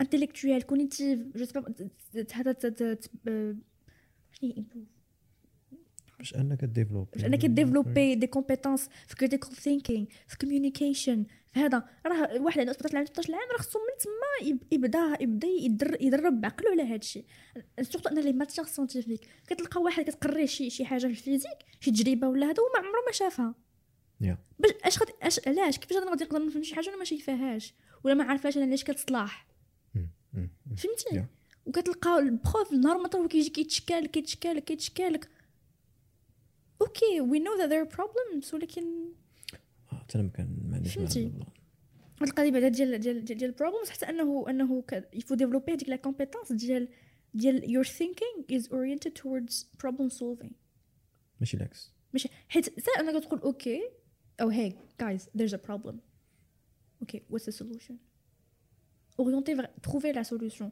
انتيليكتويال كونيتيف جو سي با هذا باش انك ديفلوب باش انك ديفلوبي دي كومبيتونس في كريتيكال ثينكينغ في كوميونيكيشن في هذا راه واحد عنده 17 عام 18 عام راه خصو من تما يب- يبدا يبدا يدر يدرب بعقلو على هذا الشيء سورتو أن لي ماتيغ سيانتيفيك كتلقى واحد كتقري شي شي حاجة في الفيزيك شي تجربة ولا هذا وما عمره ما شافها باش أش غادي اش علاش كيفاش أنا غادي نقدر نفهم شي حاجة أنا ما شايفاهاش ولا ما عارفاش أنا علاش كتصلاح مم. مم. مم. فهمتي. وكتلقى البروف نهار ما كيجي كيتشكالك كيتشكالك. كيتشكالك أوكي وي نو ذات are problems ولكن حتى أنا ما كان ما عنديش فهمتي. هاد القضية بعدا ديال ديال ديال ديال البروبلمز حتى انه أنه يفو ديفلوبي هذيك لا كومبيتونس ديال ديال your thinking is oriented towards problem solving. ماشي العكس. ماشي. حيت سا انك تقول أوكي أو guys there's a problem. okay what's the solution orienter vers trouver la solution.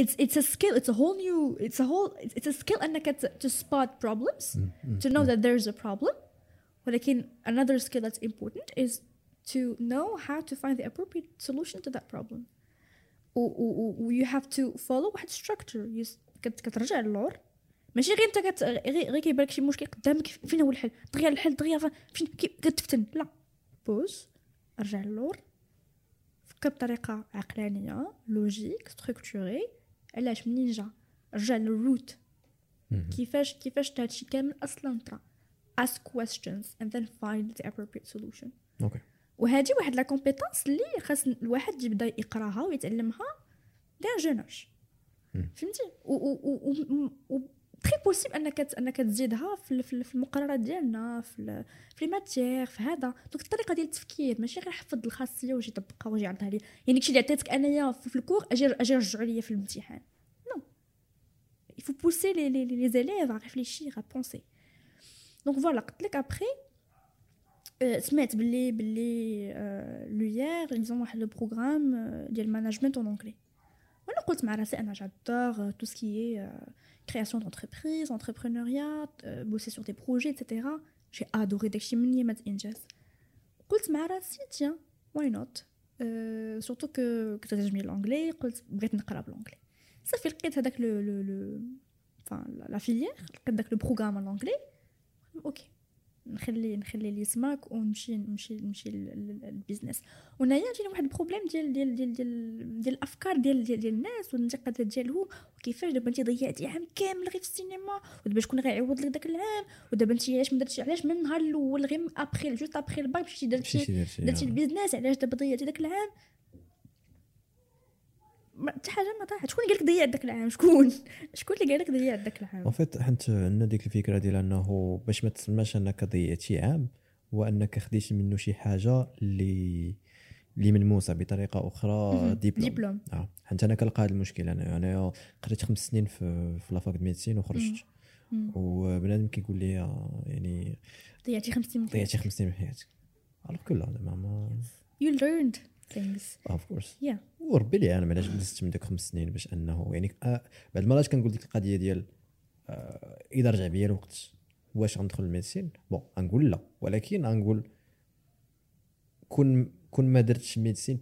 it's it's a skill it's a whole new it's a whole it's it's a skill انك ت- to spot problems مم. مم. to know that there's a problem ولكن another skill that's important is to know how to find the appropriate solution to that problem و, و, و you have to follow واحد structure you s- كت, كترجع للور ماشي غير انت كت... غير, غير كيبان لك شي مشكل قدامك فين هو الحل دغيا الحل دغيا ف- فين كي... كتفتن لا بوز ارجع للور فكر بطريقه عقلانيه لوجيك ستركتوري علاش منين جا رجع للروت. كيفاش كيفاش هادشي كامل أصلا طرا ask questions and then find the appropriate solution. أوكي. وهذه واحد لا كومبيتونس اللي خاص الواحد يبدا يقراها ويتعلمها دير جون. فهمتي؟ تري بوسيبل أنك أنك تزيدها في ال- في ال- في المقررات ديالنا في في لي ماتيير في هذا. دونك الطريقة ديال التفكير ماشي غير حفظ الخاصية ويجي يطبقها ويجي يعرضها لي. يعني داكشي اللي عطيتك أنايا في الكور أجي أجي رجعوا ليا في الامتحان. نو. Il faut pousser les, les, les élèves à réfléchir à donc voilà قلت لك après آه، سمعت باللي باللي لويير ils ont واحد لو بروغرام ديال مانجمنت اون انجلي وأنا قلت مع راسي أنا جادور تو سكي création d'entreprise entrepreneuriat euh, bosser sur des projets etc j'ai adoré داكشي من يامات انجاز قلت مع راسي تيان واي نوت سورتو كو كنت تعجبني الانجلي قلت بغيت نقرا بالانجلي صافي لقيت هذاك لو لو لو فان لا فيليير لقيت داك لو بروغرام الانجلي أوكي نخلي نخلي لي سماك ونمشي نمشي نمشي للبيزنس ونايا جينا واحد البروبليم ديال ديال ديال ديال, ديال الأفكار ديال ديال, ديال الناس والانتقادات ديالهم وكيفاش دابا انت ضيعتي عام كامل غير في السينما ودابا شكون غيعوض لك داك العام ودابا انت علاش ما درتيش علاش من النهار الأول غير ابخي جوست ابخي الباك مشيتي درتي درتي درتي البيزنس علاش دابا ضيعتي داك العام؟ حتى حاجة ما طاحت شكون اللي قالك ضيعت داك العام؟ شكون؟ [LAUGHS] شكون اللي قالك ضيعت داك العام؟ اون فيت حنت عندنا ديك الفكرة ديال أنه باش ما تسماش أنك ضيعتي عام وانك خديتي منه شي حاجة اللي اللي ملموسة بطريقة أخرى. ديبلوم. ديبلوم. آه. حنت أنا كنلقى هذا المشكل أنا أنا قريت خمس سنين في في لافاك ميديسين وخرجت. وبنادم كيقول لي آه، يعني ضيعتي خمس سنين ضيعتي. خمس سنين من حياتك. الوغ كو لا زعما ما you learned. Things. اوف كورس yeah. وربي لي أنا علاش جلست من ديك خمس سنين باش أنه يعني آه بعض المرات كنقول ديك القضية ديال آه إذا رجع بيا الوقت واش غندخل الميديسين بون غنقول لا. ولكن غنقول كون كون ما درتش ميديسين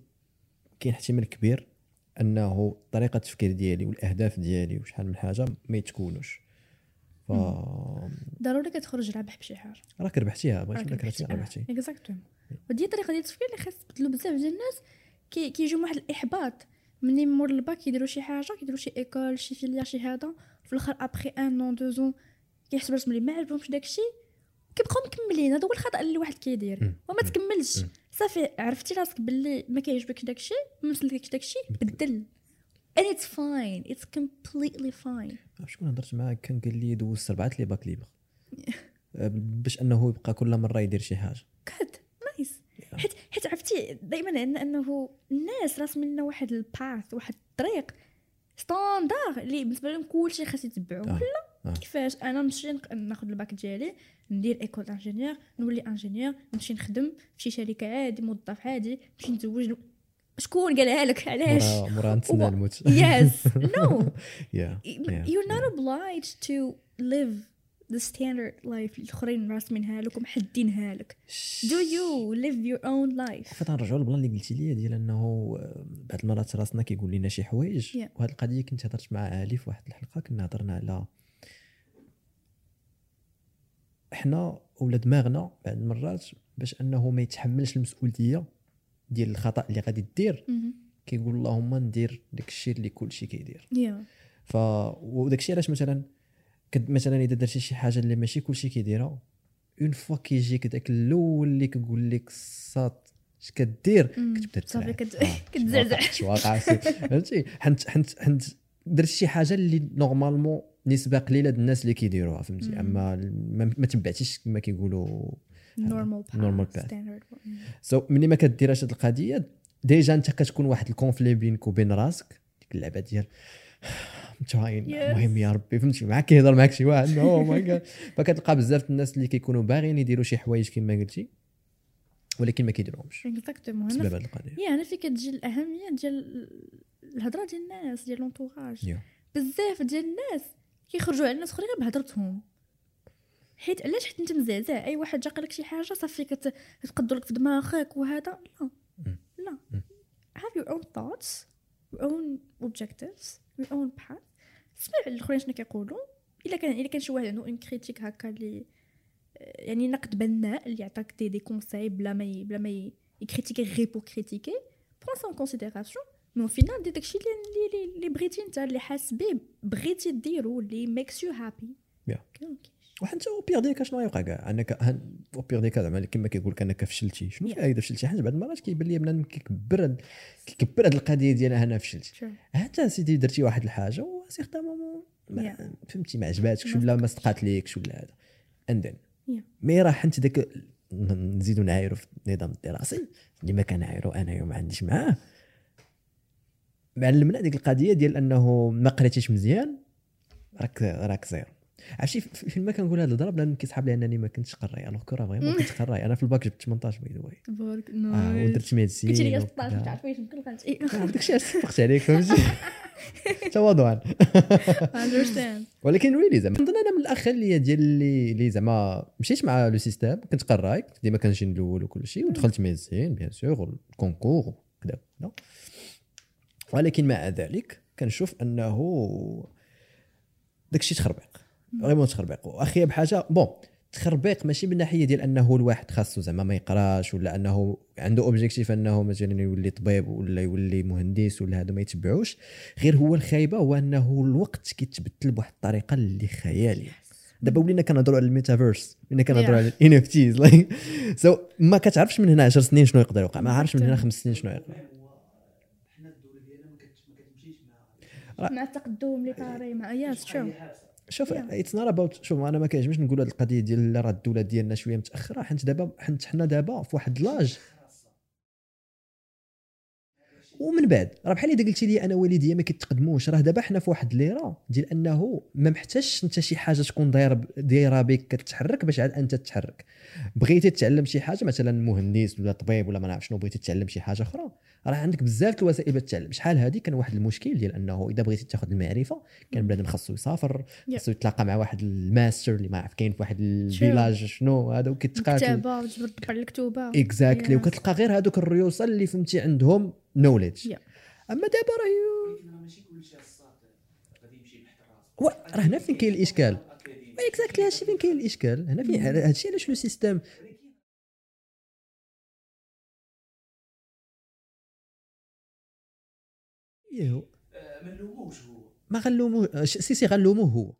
كاين احتمال كبير أنه طريقة التفكير ديالي والأهداف ديالي وشحال من حاجة ما يتكونوش. ف ضروري كتخرج رابح بشي حاجة راك ربحتيها بغيتي ولا كرهتي ربحتي اكزاكتومون ودي الطريقة ديال التفكير اللي خاص تبدلو بزاف ديال الناس كي كيجيو واحد الإحباط. مني مور الباك كيديروا شي حاجة كيديروا شي إيكول شي فيليا شي هذا في الآخر ابخي ان اون دو زون كيحسب راسهم اللي ما عجبهمش داكشي كيبقاو مكملين. هذا هو الخطأ اللي واحد كيدير. وما تكملش. صافي عرفتي راسك باللي ما كيعجبكش داكشي ما مسلكش داكشي بدل. And it's fine. It's completely fine. عرفت شكون هضرت معاه؟ كان قال لي دوزت اربعه لي باك ليبر. [LAUGHS] باش أنه يبقى كل مرة يدير شي حاجة. حيت حيت عرفتي دائما عندنا إنه الناس راسمين لنا واحد الباث واحد الطريق ستاندار اللي بالنسبة لهم كلشي خاص يتبعوه آه. لا آه. كيفاش؟ أنا نمشي ناخذ الباك ديالي ندير إيكول إنجينيور نولي إنجينيور نمشي نخدم في شي شركة عادي موظف عادي نمشي نتزوج شكون قالها لك علاش؟ مورا نتسنى الموت يس نو you're not obliged to live the standard life الاخرين راسمينها لك ومحدينها لك. do you live your own life? فتا نرجعوا للبلان اللي قلتي لي ديال إنه آه، بعض المرات راسنا كيقول لنا شي حوايج. Yeah. وهذه القضية كنت هضرت مع علي في واحد الحلقة كنا هضرنا على إحنا ولا دماغنا بعض المرات باش إنه ما يتحملش المسؤولية ديال الخطأ اللي غادي دير مهم. كيقول اللهم ندير داك الشيء اللي كل شيء كيدير. Yeah. ف وداك الشيء علاش مثلا مثلا إذا درتي شي حاجة اللي ماشي كلشي كيديرها اون فوا كيجيك داك الأول اللي كيقول لك صات اش كدير. كتبدا صافي تسرع. كت- آه، [LAUGHS] كتزعزع. واقع فهمتي حنت حنت حنت درت شي حاجة اللي نورمالمون نسبة قليلة الناس اللي كيديروها فهمتي. أما ما, تبعتيش كما كيقولوا path. standard سو ملي ما كديرهاش هاد القضية ديجا انت كتكون واحد الكونفلي بينك وبين راسك ديك اللعبة ديال متهاين. Yes. المهم يا ربي فهمتي؟ معاك كيهضر معاك شي واحد. oh my God فكتلقى بزاف الناس اللي كيكونوا باغيين يديروا شي حوايج كما قلتي ولكن ما كيديروهمش. exactement بسبب هاد القضية. يا هنا فين كتجي الأهمية ديال الهضرة ديال الناس ديال l'entourage. بزاف ديال الناس كيخرجوا على الناس اخرين غير بهضرتهم. حيت علاش؟ حيت أنت مزعزع. أي واحد جا قال لك شي حاجة صافي كت- كتقدو لك في دماغك وهذا. لا. مم. لا. Have your own thoughts your own objectives. Your own path. اسمع الاخرين شنو كيقولوا؟ إلا كان إلا كان شي واحد عنده une critique هكا اللي يعني نقد بناء اللي يعطيك des des conseils بلا ما بلا ما يكريتيكي غير pour critiquer prends ça en considération mais فينال دير داكشي اللي اللي اللي بغيتي انت اللي حاس بيه بغيتي ديرو اللي makes you happy Yeah. وحتى au pire des cas شنو غيوقع كاع؟ أنك au pire des cas زعما كما كيقول لك أنك فشلتي. شنو. فايده فشلتي؟ حيت بعض المرات كيبان لي بنادم كيكبر كيكبر هاد القضية ديال أنا فشلت حتى سيدي درتي واحد الحاجة و certainement ما فهمتي ما عجباتكش ولا ما صدقات ليكش ولا هذا. and Yeah. mais راه انت داك نزيدو نعايرو في النظام الدراسي. اللي ما كنعايرو انايا وما عنديش معاه. معلمنا ديك القضية ديال أنه ما قريتيش مزيان راك راك zéro. عرفتي في- فين ما كنقول هذا الهضره بنادم كيسحب لي أنني ما كنتش قراي. alors que راه vraiment كنت قراي. أنا في الباك جبت 18 by the way بارك آه ودرت médecine كنتي لي وكذا. 16 ما تعرفيش يمكن كانت إيه داك الشيء علاش صفقت عليك فهمتي تواضعا [LAUGHS] ولكن ويلي زعما نظن أنا من الأخر اللي ديال اللي اللي زعما مشيت مع le système كنت قراي كنت ديما كنجي الأول وكل شيء ودخلت médecine bien sûr وال concours وكذا ولكن مع ذلك كنشوف أنه داك الشيء تخربيق. vraiment تخربيق واخي بحاجة bon تخربيق ماشي من ناحية ديال أنه الواحد خاصو زعما ما يقراش ولا أنه عنده objectif أنه مثلا يولي طبيب ولا يولي مهندس ولا هادو ما يتبعوش. غير هو الخايبة هو أنه الوقت كيتبدل بواحد الطريقة اللي خياليه دابا ولينا كنهضروا على الميتافيرس ولينا كنهضروا. على ال NFTs so ما كتعرفش من هنا 10 سنين شنو يقدر يوقع ما عارفش من هنا خمس سنين شنو يقدر. مع التقدم اللي طاري مع ياس شو شوف. it's not about شوف أنا ما كيعجبنيش نقول هذه القضية ديال لا راه الدولة ديالنا شوية متأخرة حيت دابا حيت حنا دابا في واحد l'âge ومن بعد راه بحال إذا قلتي لي أنا والديا ما كيتقدموش راه دابا حنا في واحد l'ère ديال أنه ما محتاجش انت شي حاجة تكون دايرة دايرة بك كتحرك باش عاد أنت تتحرك. بغيتي تتعلم شي حاجة مثلا مهندس ولا طبيب ولا ما نعرف شنو بغيتي تتعلم شي حاجة أخرى. راه عندك بزاف الوسائل باش تتعلم شحال هذه كان واحد المشكل ديال أنه إذا بغيتي تاخذ المعرفة كان بنادم خاصو يسافر Yeah. خاصو يتلاقى مع واحد الماستر اللي ما عرف كاين في واحد ال village شنو؟ هذا وكيتقاتل كتابه وتجبر تطبع الكتوبة. exactly. وكتلقى غير هذوك الريوسه اللي فهمتي عندهم knowledge Yeah. أما دابا راه و- راه هنا فين كاين الإشكال؟ exactly هادشي فين كاين الإشكال؟ هنا فين؟ هادشي علاش le système يهو ما نلوموش هو. ما غنلوموه si si غنلوموه هو.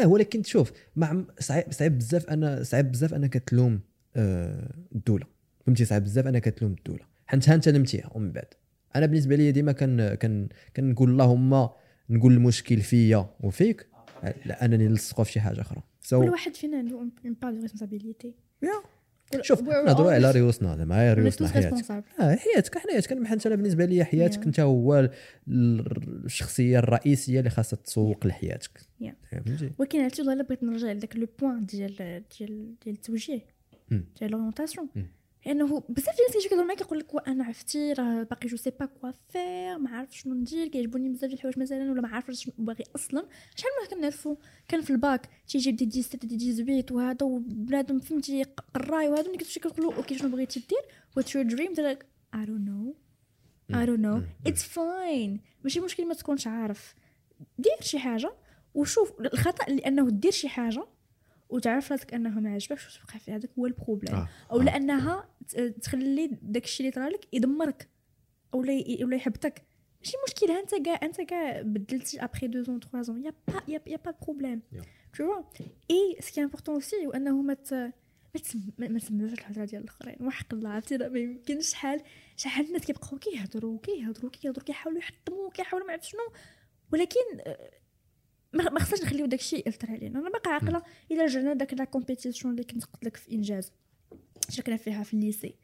آه ولكن تشوف مع صعيب صعيب بزاف أنا صعيب بزاف انك تلوم آه، الدولة. فهمتي؟ صعيب بزاف انك تلوم الدولة. حيت ها انت نمتيها ومن بعد. أنا بالنسبة لي ديما كان كان كنقول اللهم نقول المشكل فيا وفيك. لا أنني نلصقوا في شي حاجة أخرى. so كل واحد فينا عنده part de responsabilité شوف نهضروا على ريوسنا زعما ريوسنا حياتك. آه حياتك حياتك. بحال أنا بالنسبة لي حياتك. أنت هو ال- الشخصية الرئيسية اللي خاصها تسوق لحياتك. ولكن عرفتي والله الا بغيت نرجع لذاك le point ديال ديال ديال التوجيه. ديال l'orientation. لأنه بزاف ديال الناس كيجيو كيهضروا معاك كيقول لك وأنا عرفتي راه باقي je sais pas quoi faire ما عارف شنو ندير كيعجبوني بزاف ديال الحوايج مثلا ولا ما عارف شنو باغي أصلا. شحال ما كنعرفوا كان في الباك تيجي دي 17 دي 18 وهذا وبنادم فهمتي قراي وهذا ملي كتمشي كتقول okay شنو بغيتي دير؟ what's your dream لك I don't know. I don't know. it's fine. ماشي مشكل ما تكونش عارف. دير شي حاجة وشوف الخطأ لأنه دير شي حاجة وتعرف راسك انه ما عجبكش واش بقى في هذاك هو ال problème آه. أو آه. لانها تخلي داك الشيء اللي طرالك يدمرك ولا ولا يحبطك ماشي مشكل أنت كاع أنت كاع بدلتي après deux ans 3 ans y a pas y a y a pas problème. toutefois et ce qui est important aussi هو انه ما ما تسم- ما ما تسمعوش الهضره ديال الأخرين وحق الله عرفتي ما يمكنش شحال شحال الناس كيبقاو كيهضروا كيهضروا كيهضروا كيحاولوا يحطموا كيحاولوا ما عرفت شنو ولكن آه، ما خصناش نخليو داكشي يأثر علينا. أنا باقا عاقلة الا رجعنا داك la compétition اللي كنت قلت لك في إنجاز. شاركنا فيها في ال lycée.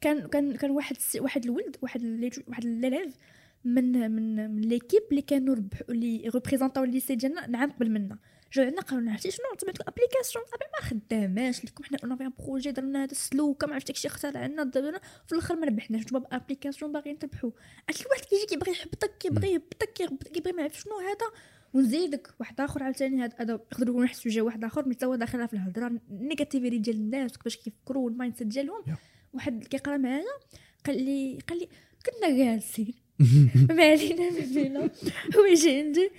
كان كان كان واحد واحد الولد واحد واحد l'élève من من من l'équipe اللي كانوا ربحوا اللي ريبريزونطاو ال lycée ديالنا نعم قبل منا. جاو عندنا قالوا لنا عرفتي شنو؟ طبعت ابليكاسيون ابي ما خداماش. لكم حنا اون ان بروجي درنا هذا السلوك ما عرفت داكشي اخترعنا درنا في الآخر ما ربحناش. نتوما بابليكاسيون باغيين تربحوا عرفت الواحد كيجي كيبغي يحبطك كيبغي يهبطك كيبغي ما عرف شنو هذا. ونزيدك واحد آخر عاوتاني هذا هذا يقدر يكون واحد السوجي واحد آخر ملي هو داخلها في الهضرة النيجاتيفيتي ديال الناس كيفاش كيفكروا والمايند سيت ديالهم. واحد كيقرا معايا قال لي قال لي كنا جالسين. [LAUGHS] ما علينا ما فينا. هو يجي عندي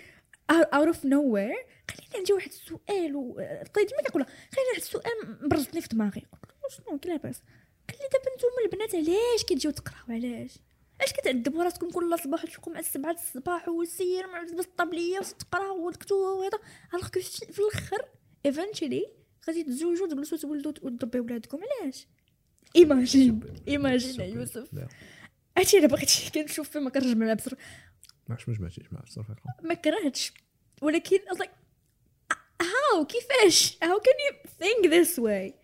out of nowhere قال لي عندي واحد السؤال وبقيت ديما كنقول له قال لي واحد السؤال مبرزني في دماغي. قلت له شنو؟ كي لاباس قال لي دابا نتوما البنات علاش كتجيو تقراو؟ علاش؟ علاش كتعذبوا راسكم كل صباح وتفيقوا مع السبعة الصباح وسير مع تلبس الطابلية وتقراو وتكتبوا وهذا؟ alors في الأخر eventually غادي تزوجوا تجلسوا تولدوا وتربيو ولادكم. علاش؟ imagine imagine يا يوسف. هادشي أنا بغيت كنشوف فيه ما كنرجع منها بصر ما عرفتش ما جمعتيش مع الصرفه ما كرهتش. ولكن how كيفاش؟ how can you think this way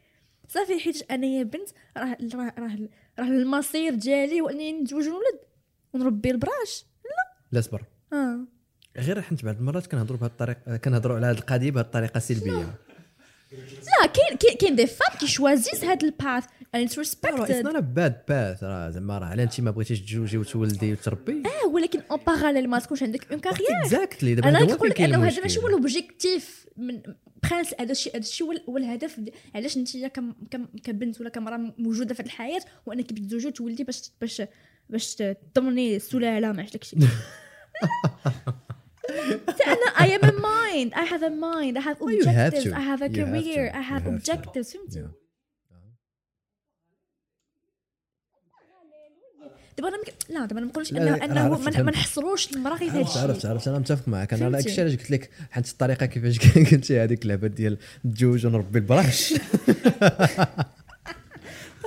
صافي حيت أنايا بنت راه راه راه راه المصير ديالي هو انني نتزوج ونولد ونربي البراهش. لا. صبر آه. غير حيت بعض المرات كنهضروا بهذه الطريقة كنهضروا على هذه القضية بهذه الطريقة سلبية. لا كاين كاين des femmes qui choisissent هاد ال path and it's راه it's not bad path راه زعما راه على انت ما بغيتيش تزوجي وتولدي وتربي. آه ولكن en parallèle ما تكونش عندك une carrière exactly دابا أنا كنقول لك أنه هذا ماشي هو المشكل l'objectif من برانس هذا الشيء هذا الشيء هو ال- هو الهدف علاش أنت كبنت ولا كمراه موجودة في الحياة وأنك بتزوجي وتولدي باش باش باش تضمني السلالة ما عرفت داكشي. [LAUGHS] أنا I am a mind I have a mind I have objectives. I have a career. I have objectives فهمتي. دابا أنا. لا دابا ما نقولش انه إنه ما-. نحصروش المراه غير في هذا عرفت عرفت الشيء عرفت أنا متفق معك أنا فهمتي. داكشي علاش قلت لك حيت الطريقة كيفاش [LAUGHS] قلتي هذيك اللعبة ديال تزوج ونربي البراش [LAUGHS]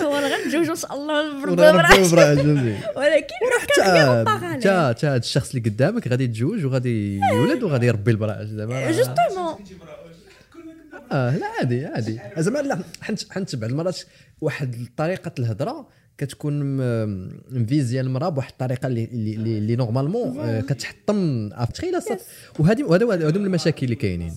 هو راه غنتزوج ان شاء الله فهمتي [LAUGHS] ولكن حتى. حتى هذا الشخص اللي قدامك غادي يتزوج وغادي يولد وغادي يربي البراش زعما راه- جوستومون. آه لا عادي عادي. زعما لا حنت حنت بعض المرات واحد طريقة الهضره كتكون مفيزيا المرأة بواحد الطريقة اللي اللي, اللي, normalement آه، كتحطم تخيل وهذه وهذا هذو المشاكل اللي كاينين.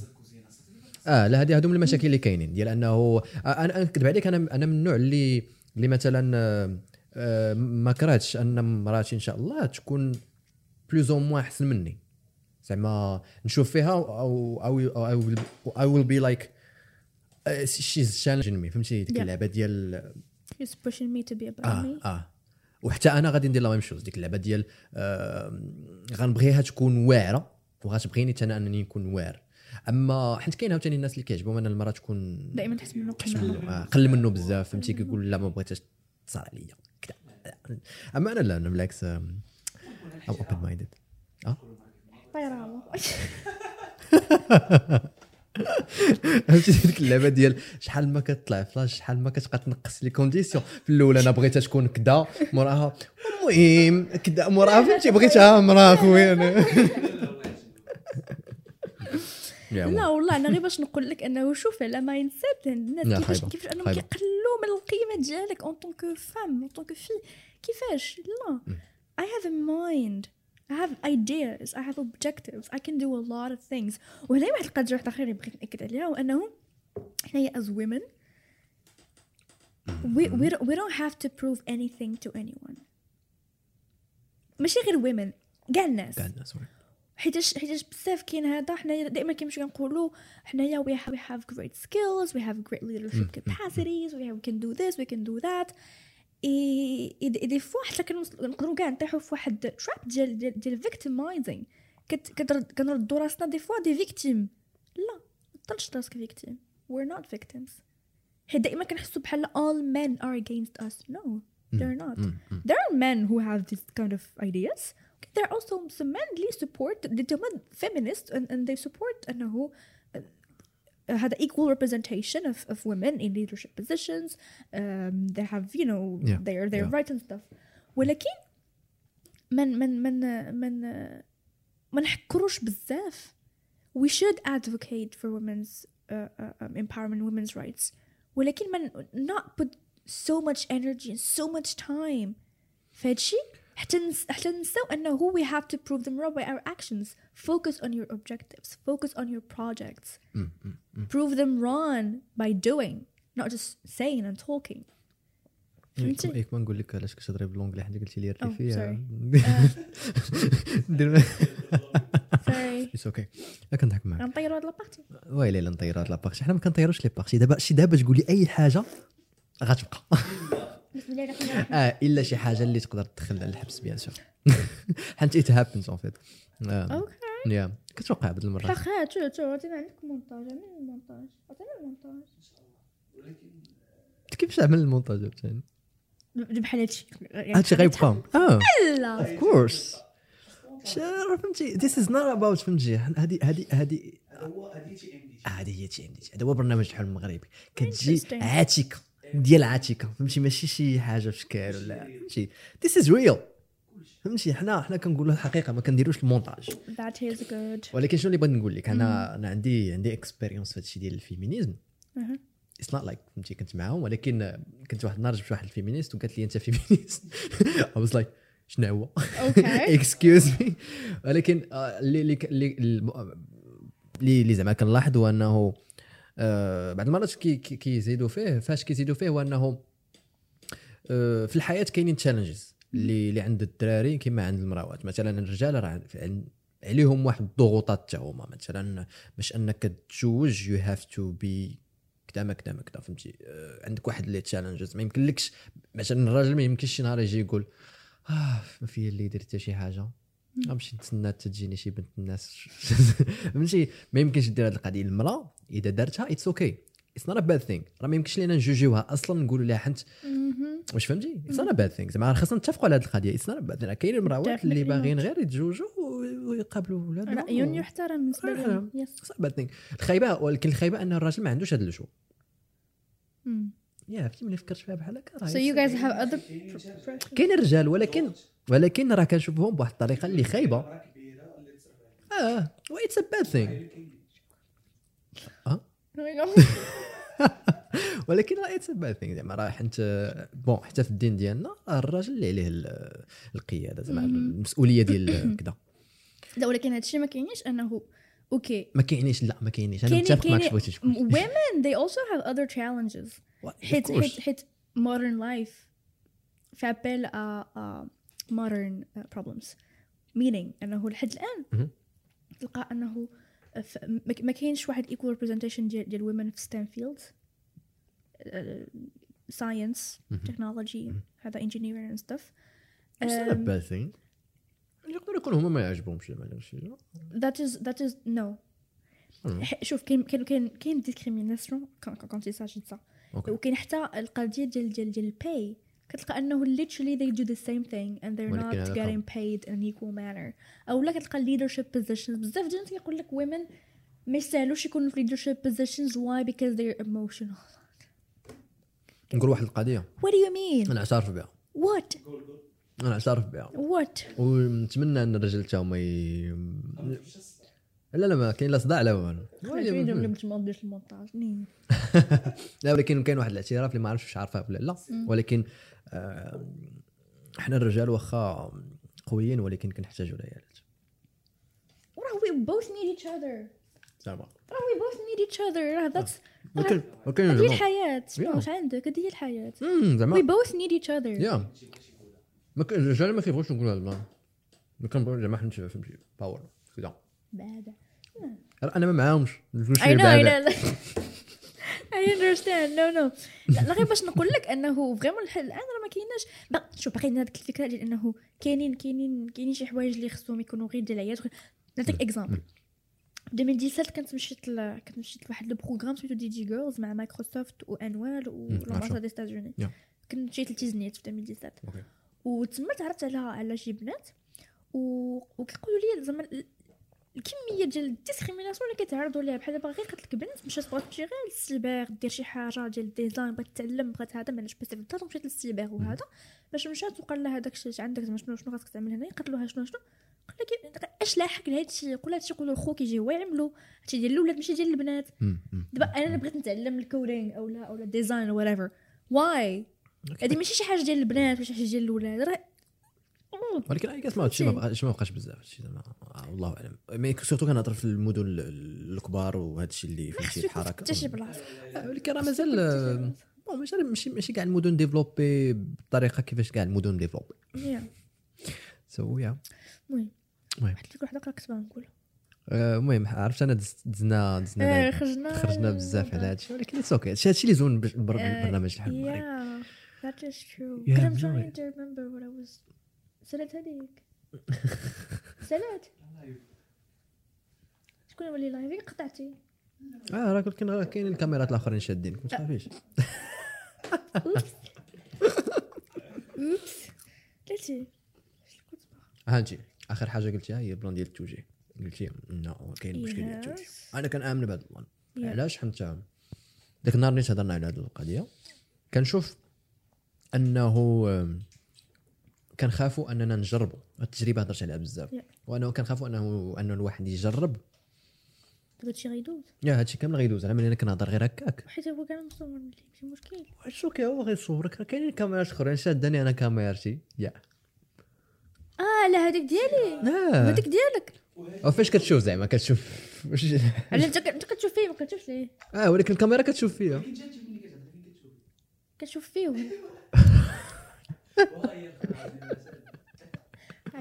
آه لا هذه هذو المشاكل اللي كاينين. ديال أنه آه، أنا نكذب عليك أنا أنا من النوع اللي اللي مثلا آه، آه، ما كرهتش أن مراتي إن شاء الله تكون plus ou moins أحسن مني. زعما نشوف فيها أو أو I will be like she's challenging me فهمتي؟ ديك. اللعبة ديال He's pushing me to be a آه. آه. وحتى أنا غادي ندير la même chose ديك اللعبة ديال آه غنبغيها تكون واعرة وغتبغيني حتى أنا أنني نكون واعر. أما حيت كاين عاوتاني الناس اللي كيعجبهم أن المرأة تكون دائما تحس منه آه قل منه بزاف فهمتي؟ كيقول لا ما بغيتهاش تصار عليا. كذا أما أنا لا أنا بالعكس I'm open minded آه؟ طيران [LAUGHS] فهمتي؟ ديك اللعبة ديال شحال ما كتطلع فلاش شحال ما كتبقى تنقص les conditions في الأول أنا بغيتها تكون كدا موراها المهم كدا موراها فهمتي؟ بغيتها مراه خويا. أنا [LAUGHS] لا والله أنا غير باش نقول لك أنه شوف على mindset الناس كيفاش. كيفاش أنهم. كيقللوا من القيمة ديالك en tant que femme en tant que fille كيفاش؟ لا. I have a mind. I have ideas. I have objectives. I can do a lot of things. وهنا واحد القضية واحدة أخرى اللي بغيت نأكد عليها هو انه حنايا as women we we don't, we don't have to prove anything to anyone. ماشي غير women كاع الناس. كاع الناس. حيتاش حيتاش بزاف كاين هذا. حنايا دائما كنمشيو كنقولوا حنايا we have we have great skills we have great leadership capacities we have can do this we can do that et et des fois حتى كنقدروا كاع نطيحوا في واحد trap ديال ديال victimizing كنردوا راسنا des fois des victimes لا تطلش راسك victim we're not victims حيت دائما كنحسوا بحال all men are against us. No they're not. there are men who have these kind of ideas. there are also some men اللي support اللي هما feminist and, and they support انه uh, هذا equal representation of, of women in leadership positions um, they have you know Yeah, their their yeah. rights and stuff ولكن من من من من ما نحكروش بزاف we should advocate for women's uh, uh, um, empowerment women's rights ولكن من not put so much energy and so much time في هادشي حتى نس... حتى نساو انه we have to prove them wrong by our actions. Focus on your objectives. Focus on your projects. Prove them wrong by doing not just saying and talking. فهمتي؟ ياك ما نقول لك علاش كتهضري ب l'anglais حيت قلتي لي Oh, الريفي sorry. [LAUGHS] دير [LAUGHS] sorry. [LAUGHS] it's okay كنضحك معاك. غنطيروا هاد la partie ويلي لا نطيروا هاد la partie حنا ما كنطيروش les parties. دابا شي دابا تقول لي أي حاجة غتبقى. بسم الله الرحمن الرحيم. آه إلا شي حاجة اللي تقدر تدخل الحبس bien sûr حيت it happens en fait okay يا كتوقع بعض المرات اخا شو شو عطينا عندك مونتاج عطينا المونتاج. عطينا المونتاج. كيفاش عمل المونتاج عاوتاني؟ بحال هادشي. هادشي غيبقى آه. لا of course فهمتي؟ this is not about فهمتي؟ هذه هذه هذه هو هذه TMD هذه هي TMD هذا هو برنامج الحلم المغربي كتجي Interesting. ديال عاتكه فهمتي؟ ماشي شي حاجة في شكال ولا فهمتي؟ this is real فهمتي؟ حنا حنا كنقولوا الحقيقة ما كنديروش المونتاج. That is good. ولكن شنو اللي بغيت نقول لك؟ أنا أنا عندي عندي expérience في هادشي ديال ال féminisme. it's not like فهمتي كنت معاهم ولكن كنت واحد النهار جبت واحد ال féministe وقالت لي أنت féministe. [LAUGHS] I was like شنو هو؟ okay excuse me ولكن آه، اللي اللي اللي زعما كنلاحظ هو أنه بعض المرات كي- كي- كيزيدوا فيه فاش كيزيدوا فيه هو انه آه، في الحياة كاينين challenges اللي اللي عند الدراري كما عند المراوات مثلا الرجال راه عليهم واحد الضغوطات حتى هما. مثلا باش أنك تتزوج you have to be كذا ما كذا ما كذا فهمتي؟ آه، عندك واحد les challenges ما يمكنلكش مثلا الراجل ما يمكنش شي نهار يجي يقول آه ما فيا اللي درت حتى شي حاجة. غنمشي نتسنى حتى تجيني شي بنت الناس. [LAUGHS] فهمتي؟ ما يمكنش دير هذه القضية. المرأة إذا دارتها it's okay اتس نوت ا باد ثينغ راه ما يمكنش لينا نجوجيوها أصلا نقولوا لها حنت. واش فهمتي؟ اتس نوت ا باد ثينغ زعما خاصنا نتفقوا على هذه القضية. اتس نوت ا باد ثينغ كاين المراوات اللي باغيين. غير يتزوجوا ويقابلوا ولادهم راي يحترم بالنسبة. لهم اتس باد ثينغ الخايبة ولكن الخايبة أن الراجل ما عندوش هذا الجو يا عرفتي ملي فكرت فيها بحال هكا راه so you guys have other كاين الرجال ولكن ولكن راه كنشوفهم بواحد الطريقة اللي خايبة. آه و it's a bad thing ولكن راه it's bad thing زعما راه حنت bon حتى في الدين ديالنا الراجل اللي عليه ال- القيادة زعما المسؤولية ديال كذا [COUGHS] لا ولكن هادشي ما كاينش أنه okay ما كاينيش لا ما كاينيش أنا متفق معك بغيتي تقول women they also have other challenges. حيت حيت حيت modern life. في appel à, à modern uh, problems. Meaning أنه لحد الآن. تلقى أنه ما كاينش واحد equal representation ديال ديال women في fields. uh, science technology هذا Um, باد ثينغ يقدر يكون هما ما يعجبهمش زعما شي that is that is no. ح- شوف كاين كاين كاين ديسكريميناسيون كون تي ساجي سا أوكي وكاين حتى القضية ديال ديال ديال الباي كتلقى انه literally they do the same thing and they're not getting paid in an equal manner أو لا كتلقى leadership positions بزاف ديال الناس كيقول لك women ما يستاهلوش يكونوا في leadership positions why because they're emotional نقول واحد القضية what do you mean أنا اعترف بها what أنا اعترف بها what ونتمنى ان الرجال تا هما ي... لا لا ما كاين لا صداع لا والو ما المونتاج. [LAUGHS] لا ولكن كاين واحد الاعتراف اللي ما عرفتش واش عارفه ولا لا. ولكن آه، إحنا الرجال واخا قويين ولكن كنحتاجوا العيالات. وراه we both need each other? زعما. We both need each other? راه that's ما كاين ما كاين هذه Yeah. واش عندك هذه هي we زعما. Both need each other. يا ما كاين الرجال ما كيبغوش نقولوا هذا البلان ما كنبغيو زعما حنا فهمتي باور كذا بعدا. أنا ما معاهمش I بعدا. know. [LAUGHS] I understand. No no. لا غير باش نقول لك إنه فريمون الحل الآن راه ما كايناش. شوف باقي هذيك الفكرة ديال إنه كاينين كاينين كاينين شي حوايج اللي خصهم يكونوا غير ديال العياد نعطيك اكزامبل 2017 كنت مشيت ل... كنت مشيت لواحد البروغرام سميتو دي جي جيرلز مع مايكروسوفت وانوال ولامباساد عارفة. دي ستازوني Yeah. كنت مشيت لتيزنيت في 2017 أوكي. وتما تعرفت على على شي بنات. و... وكيقولوا لي زعما الكمية ديال ال discrimination اللي كيتعرضوا ليها بحال دابا غير قالت لك بنت مشات بغات تمشي غير للسيبر دير شي حاجة ديال ال design بغات تعلم بغات هذا ما spécifique مشات للسيبر وهذا. باش مشات وقال لها داك الشيء عندك زعما شنو شنو خاصك تعمل هنا؟ قالت لها شنو شنو؟ قال لك اش لاحق لهذا الشيء؟ قول هذا الشيء يقولوا لخوك يجي هو يعملو. هادشي ديال الأولاد ماشي ديال البنات. دابا أنا بغيت نتعلم ال coding أو لا أو لا design أو whatever why هذه ماشي شي حاجة ديال البنات ماشي حاجة ديال الأولاد راه ولكن أي ما هادشي ما بقاش ما بقاش بزاف هادشي زعما والله أعلم. مي سورتو كنهضر في المدن ال- الكبار وهذا الشيء اللي فهمتي الحركة. حتى شي بلاصه آه، ولكن راه مازال آه، ماشي ماشي ماشي كاع المدن ديفلوبي بالطريقة كيفاش كاع المدن ديفلوبي. سو يا المهم. واحد وحده أخرى كنت نقول. آه، المهم عرفت أنا دز- دزنا آه، دزنا خرجنا خرجنا بزاف على هذا. الشيء ولكن اتس أوكي هادشي هادشي اللي زون بال- بر- بالبرنامج بحال المغرب Yeah, that is true. Yeah, I'm trying to remember what I was. سلات هذيك. [LAUGHS] سلات شكون هو اللي live قطعتي. آه راه راه كاين الكاميرات الآخرين شادين ما تخافيش. [LAUGHS] oops [LAUGHS] قلتي. هانتي آخر حاجة قلتيها هي البلان ديال التوجيه قلتي no كاين مشكل ديال التوجيه. أنا كنآمن بهذا البلان. علاش؟ حيت ذاك النهار اللي تهضرنا على هذه القضية كنشوف أنه كنخافوا أننا نجربوا التجربة هضرت عليها بزاف. Yeah. وانه كنخافوا انه أنه الواحد يجرب. هادشي غيدوز. يا هادشي كامل غيدوز. على ملي أنا كنهضر غير هكاك. حيت هو كاع مصور ماشي مشكل. شو كي هو غيصورك. راه كاينين كاميرات أخرين. شاداني أنا كاميرتي. يا. آه لا هذيك ديالي. هذيك ديالك. أو فاش كتشوف زعما؟ كتشوف. واش على أنت أنت كتشوف فيه ما كتشوفش ليه. آه ولكن الكاميرا كتشوف كتشوف؟ كتشوف؟ فيه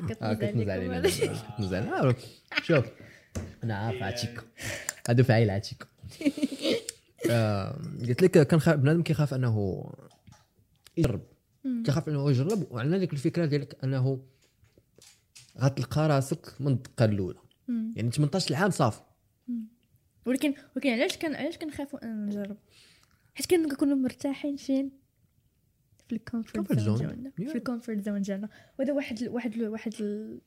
كتنزل علينا كتنزل علينا شوف أنا عارف عاتيكو هادو فاعل عاتيكو آه، قلت لك كنخاف بنادم كيخاف انه يجرب كيخاف انه يجرب وعندنا ديك الفكرة ديالك انه غتلقى راسك من الدقه الاولى يعني 18 عام صافي ولكن ولكن علاش كان علاش كنخافوا نجرب حيت كنكونوا مرتاحين فين في ال comfort zone. ديالنا. في ال comfort zone ديالنا وهذا واحد ال واحد ال واحد ال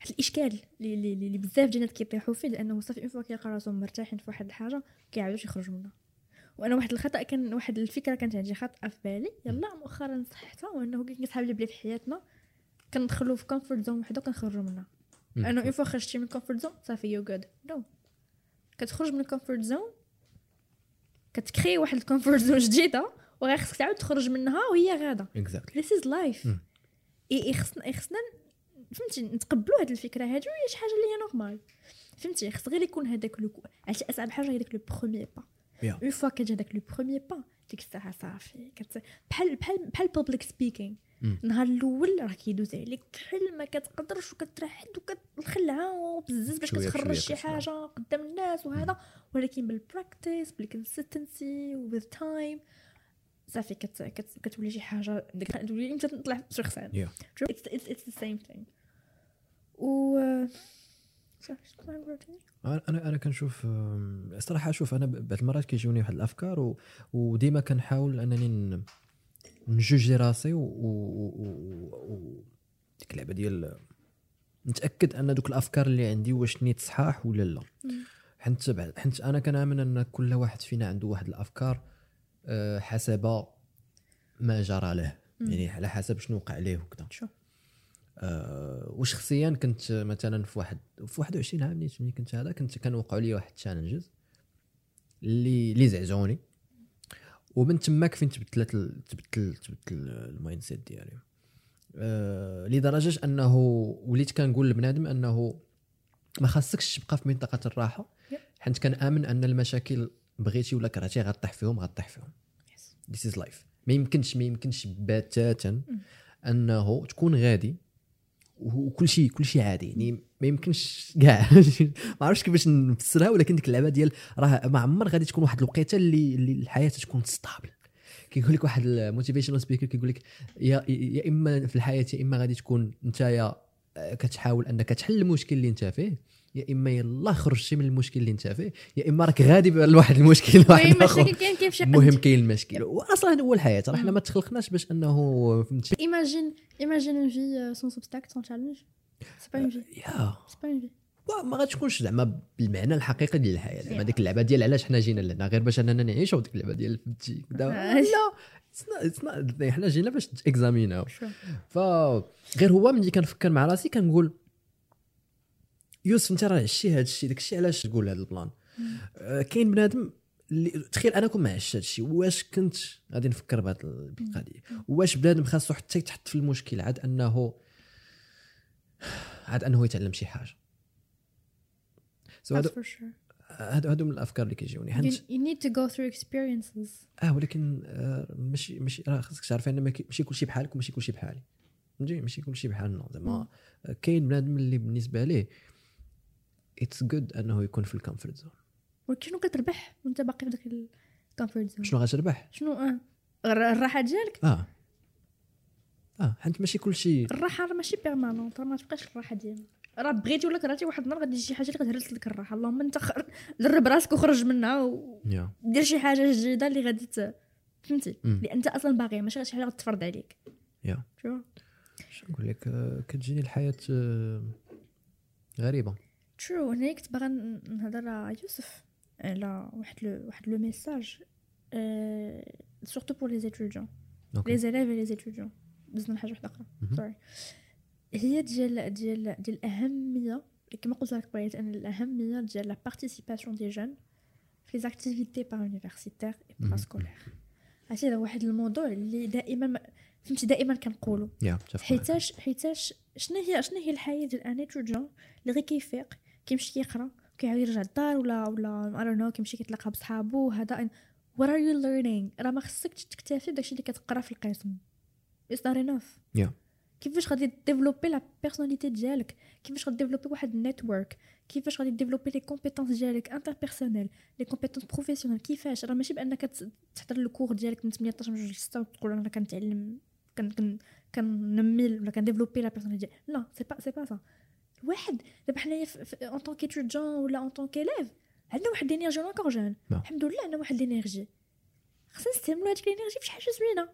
واحد الإشكال اللي اللي, بزاف ديال الناس كيطيحوا فيه لأنه صافي une fois كيلقى راسهم مرتاحين في واحد الحاجة كيعاودوش يخرجوا منها. وأنا واحد الخطأ كان واحد الفكرة كانت عندي خاطئة في بالي. يلا مؤخرا صححتها وأنه كاين صحابي اللي بلي في حياتنا كندخلوا في comfort zone وحده وكنخرجوا منها. لأنه une fois خرجتي من ال comfort zone صافي you good no كتخرج من ال comfort zone كت créer واحد ال comfort zone جديدة وغير خصك تعاود تخرج منها وهي غاده exactly is life مم. اي خصنا خصنا فهمتي نتقبلوا هذه الفكرة هذه وهي شي حاجة اللي هي normal فهمتي خص غير يكون هذاك لو عرفتي أصعب حاجة هي داك le premier pas. une fois كتجي هذاك le premier pas ديك الساعة صافي. بحال بحال بحال public speaking. النهار الأول راه كيدوز عليك بحال ما كتقدرش وكترعد وكتخلعها وبزز باش كتخرج شي. حاجة قدام الناس وهذا ولكن بال practice بال consistency with time صافي كت... كت... كتولي شي حاجة ديك تولي انت تطلع شخصيا Yeah. it's it's it's the same thing. و؟ أنا أنا كنشوف الصراحه شوف أنا بعض المرات كيجوني واحد الأفكار و... وديما كنحاول أنني ن... نجوجي راسي و, و... ديك اللعبة ديال نتأكد أن دوك الأفكار اللي عندي واش نيت صحاح ولا لا. حنت حنت أنا كنآمن أن كل واحد فينا عنده واحد الأفكار حسب ما جرى له. يعني على حسب شنو وقع ليه وكذا آه، وشخصيا كنت مثلا في واحد في 21 عام نيت ملي كنت هذا كنت كان وقعوا لي واحد ال challenges اللي اللي زعزوني. ومن تماك فين تبدلت تبدل تبدل ال mindset ديالي. آه لدرجة أنه وليت كنقول لبنادم أنه ما خاصكش تبقى في منطقة الراحة. حيت كنامن أن المشاكل بغيتي ولا كرهتي غطيح فيهم غطيح فيهم. This is life. ما يمكنش ما يمكنش بتاتا أنه تكون غادي وكل شيء كل شيء عادي. يعني ما يمكنش كاع. [LAUGHS] ما عرفتش كيفاش نفسرها ولكن ديك اللعبة ديال راه ما عمر غادي تكون واحد الوقيتة اللي اللي الحياة تكون stable كيقول لك واحد ال motivational speaker كيقول لك يا يا إما في الحياة يا إما غادي تكون انت يا كتحاول أنك تحل المشكل اللي أنت فيه. يا إما يلا خرجتي من المشكل اللي أنت فيه يا إما راك غادي لواحد المشكل واحد آخر. كاين المهم كاين المشكل. واصلا هو الحياة راه حنا ما تخلقناش باش أنه فهمتي imagine imagine une vie sans obstacles sans challenge c'est pas une vie yeah. c'est pas une vie ما غاتكونش زعما بالمعنى الحقيقي ديال الحياة. زعما ديك اللعبة ديال علاش حنا جينا لهنا غير باش أننا نعيشوا ديك اللعبة ديال فهمتي. [LAUGHS] لا. حنا جينا باش examinaw فغير هو ملي كنفكر مع راسي كنقول يوسف انت راه عشتي هذا الشيء داك الشيء علاش تقول هذا البلان؟ آه، كاين بنادم اللي تخيل أنا كون ما عشت هذا الشيء واش كنت غادي نفكر بهذه القضية واش بنادم خاصو حتى يتحط في المشكل عاد انه عاد انه يتعلم شي حاجة؟ so هادو. هادو هادو من الأفكار اللي كيجيوني. حيت you need to go through experiences. آه ولكن آه ماشي ماشي راه خاصك تعرفي أن ماشي كلشي بحالك وماشي كلشي بحالي. فهمتي؟ ماشي كلشي بحالنا. زعما آه، كاين بنادم اللي بالنسبة ليه it's good أنه يكون في ال comfort zone ولكن شنو كتربح وانت باقي في داك ال comfort zone شنو غتربح؟ شنو؟ آه. الر- الراحة ديالك؟ آه. آه حيت ماشي كلشي. الراحة راه ماشي permanente راه ما تبقاش الراحة ديالك. راه بغيتي ولا كرهتي واحد النهار غادي شي حاجة اللي غتهرس لك الراحة. اللهم انت خر... درب راسك وخرج منها ودير يا شي حاجة جديدة اللي غادي ت... فهمتي. اللي أنت أصلا باغي ماشي غير شي حاجة غتفرض عليك. yeah شو؟ شنو نقول لك؟ آه، كتجيني الحياة آه، غريبة. très هنا كنت باغا ن- نهضر على يوسف على واحد le واحد le message surtout pour les étudiants okay. les élèves les étudiants دزنا لحاجه واحدة أخرى مهم. sorry هي ديال ديال ديال الأهمية كما قلت لك قبيله أن الأهمية ديال la participation des jeunes في les activités parauniversitaires et مهم. parascolaires هادشي هذا واحد الموضوع اللي دائما ما- فهمتي دائما كنقولوا yeah متفق معك. حيتاش حيتاش شنو هي شنو هي الحياة ديال un étudiant اللي غير كيفيق كيمشي يقرا كيعاود يرجع للدار ولا ولا you know كيمشي كيتلاقى بصحابو هذا what are you learning راه ما خصكش تكتفي بداكشي اللي كتقرا في القسم. Not enough. Yeah. كيفاش غادي développer la personnalité ديالك؟ كيفاش غادي développer واحد ال network كيفاش غادي développer les compétences ديالك interpersonnelles les compétences professionnelles كيفاش؟ راه ماشي بأنك تحضر ال cours ديالك من 18 من 6 وتقول أنا كنتعلم كن كن كنمي ولا كن développer la personnalité là c'est pas c'est pas ça الواحد دابا حنايا en tant qu'étudiant ولا en tant qu'élève عندنا واحد l'énergie on est encore jeunes. الحمد لله عندنا واحد l'énergie خصنا نستعملوا هذيك l'énergie في شي حاجة زوينة.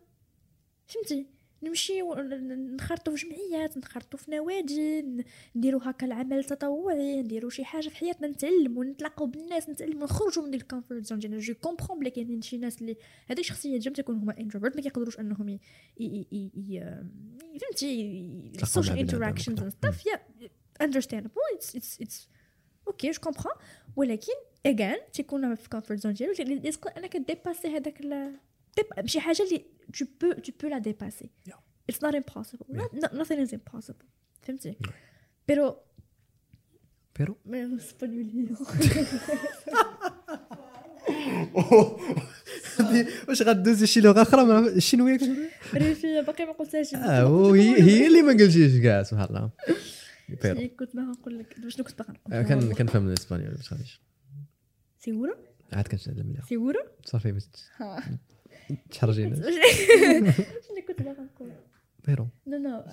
فهمتي؟ نمشيو ن- نخرطوا في جمعيات نخرطوا في نوادي نديروا هكا العمل التطوعي نديروا شي حاجة في حياتنا نتعلموا نتلاقاو بالناس نتعلموا نخرجوا من ديك ال comfort zone ديالنا. je comprends بلي كاينين شي ناس اللي هذيك الشخصيات jamais تكون هما introvert ما كيقدروش انهم ي- ي- ي- ي- فهمتي؟ ال social interactions stuff yeah understandable it's it's it's okay je comprends ولكن again تيكون في ال comfort zone ديالو اللي اللي تقدر انك dépasser هذاك ال- ديب- شي حاجة اللي tu peux tu peux la dépasser. Yeah. it's not impossible. Yeah. Not- nothing is impossible. فهمتي pero pero ma español واش غدوزي شي لغه أخرى ما- الشينويه كتقول؟ ريفي باقي ما قلتهاش آه وهي هي اللي ما قلتيش كاع سبحان الله بيرو كنت باغا نقول لك. شنو كنت باغا نقول. آه، كنفهم الاسبانيول ما تخافيش. سيورو عاد كنتعلم مليح. سيورو صافي ها. تحرجينا [LAUGHS] شنو كنت باغا نقول. بيرو نو نو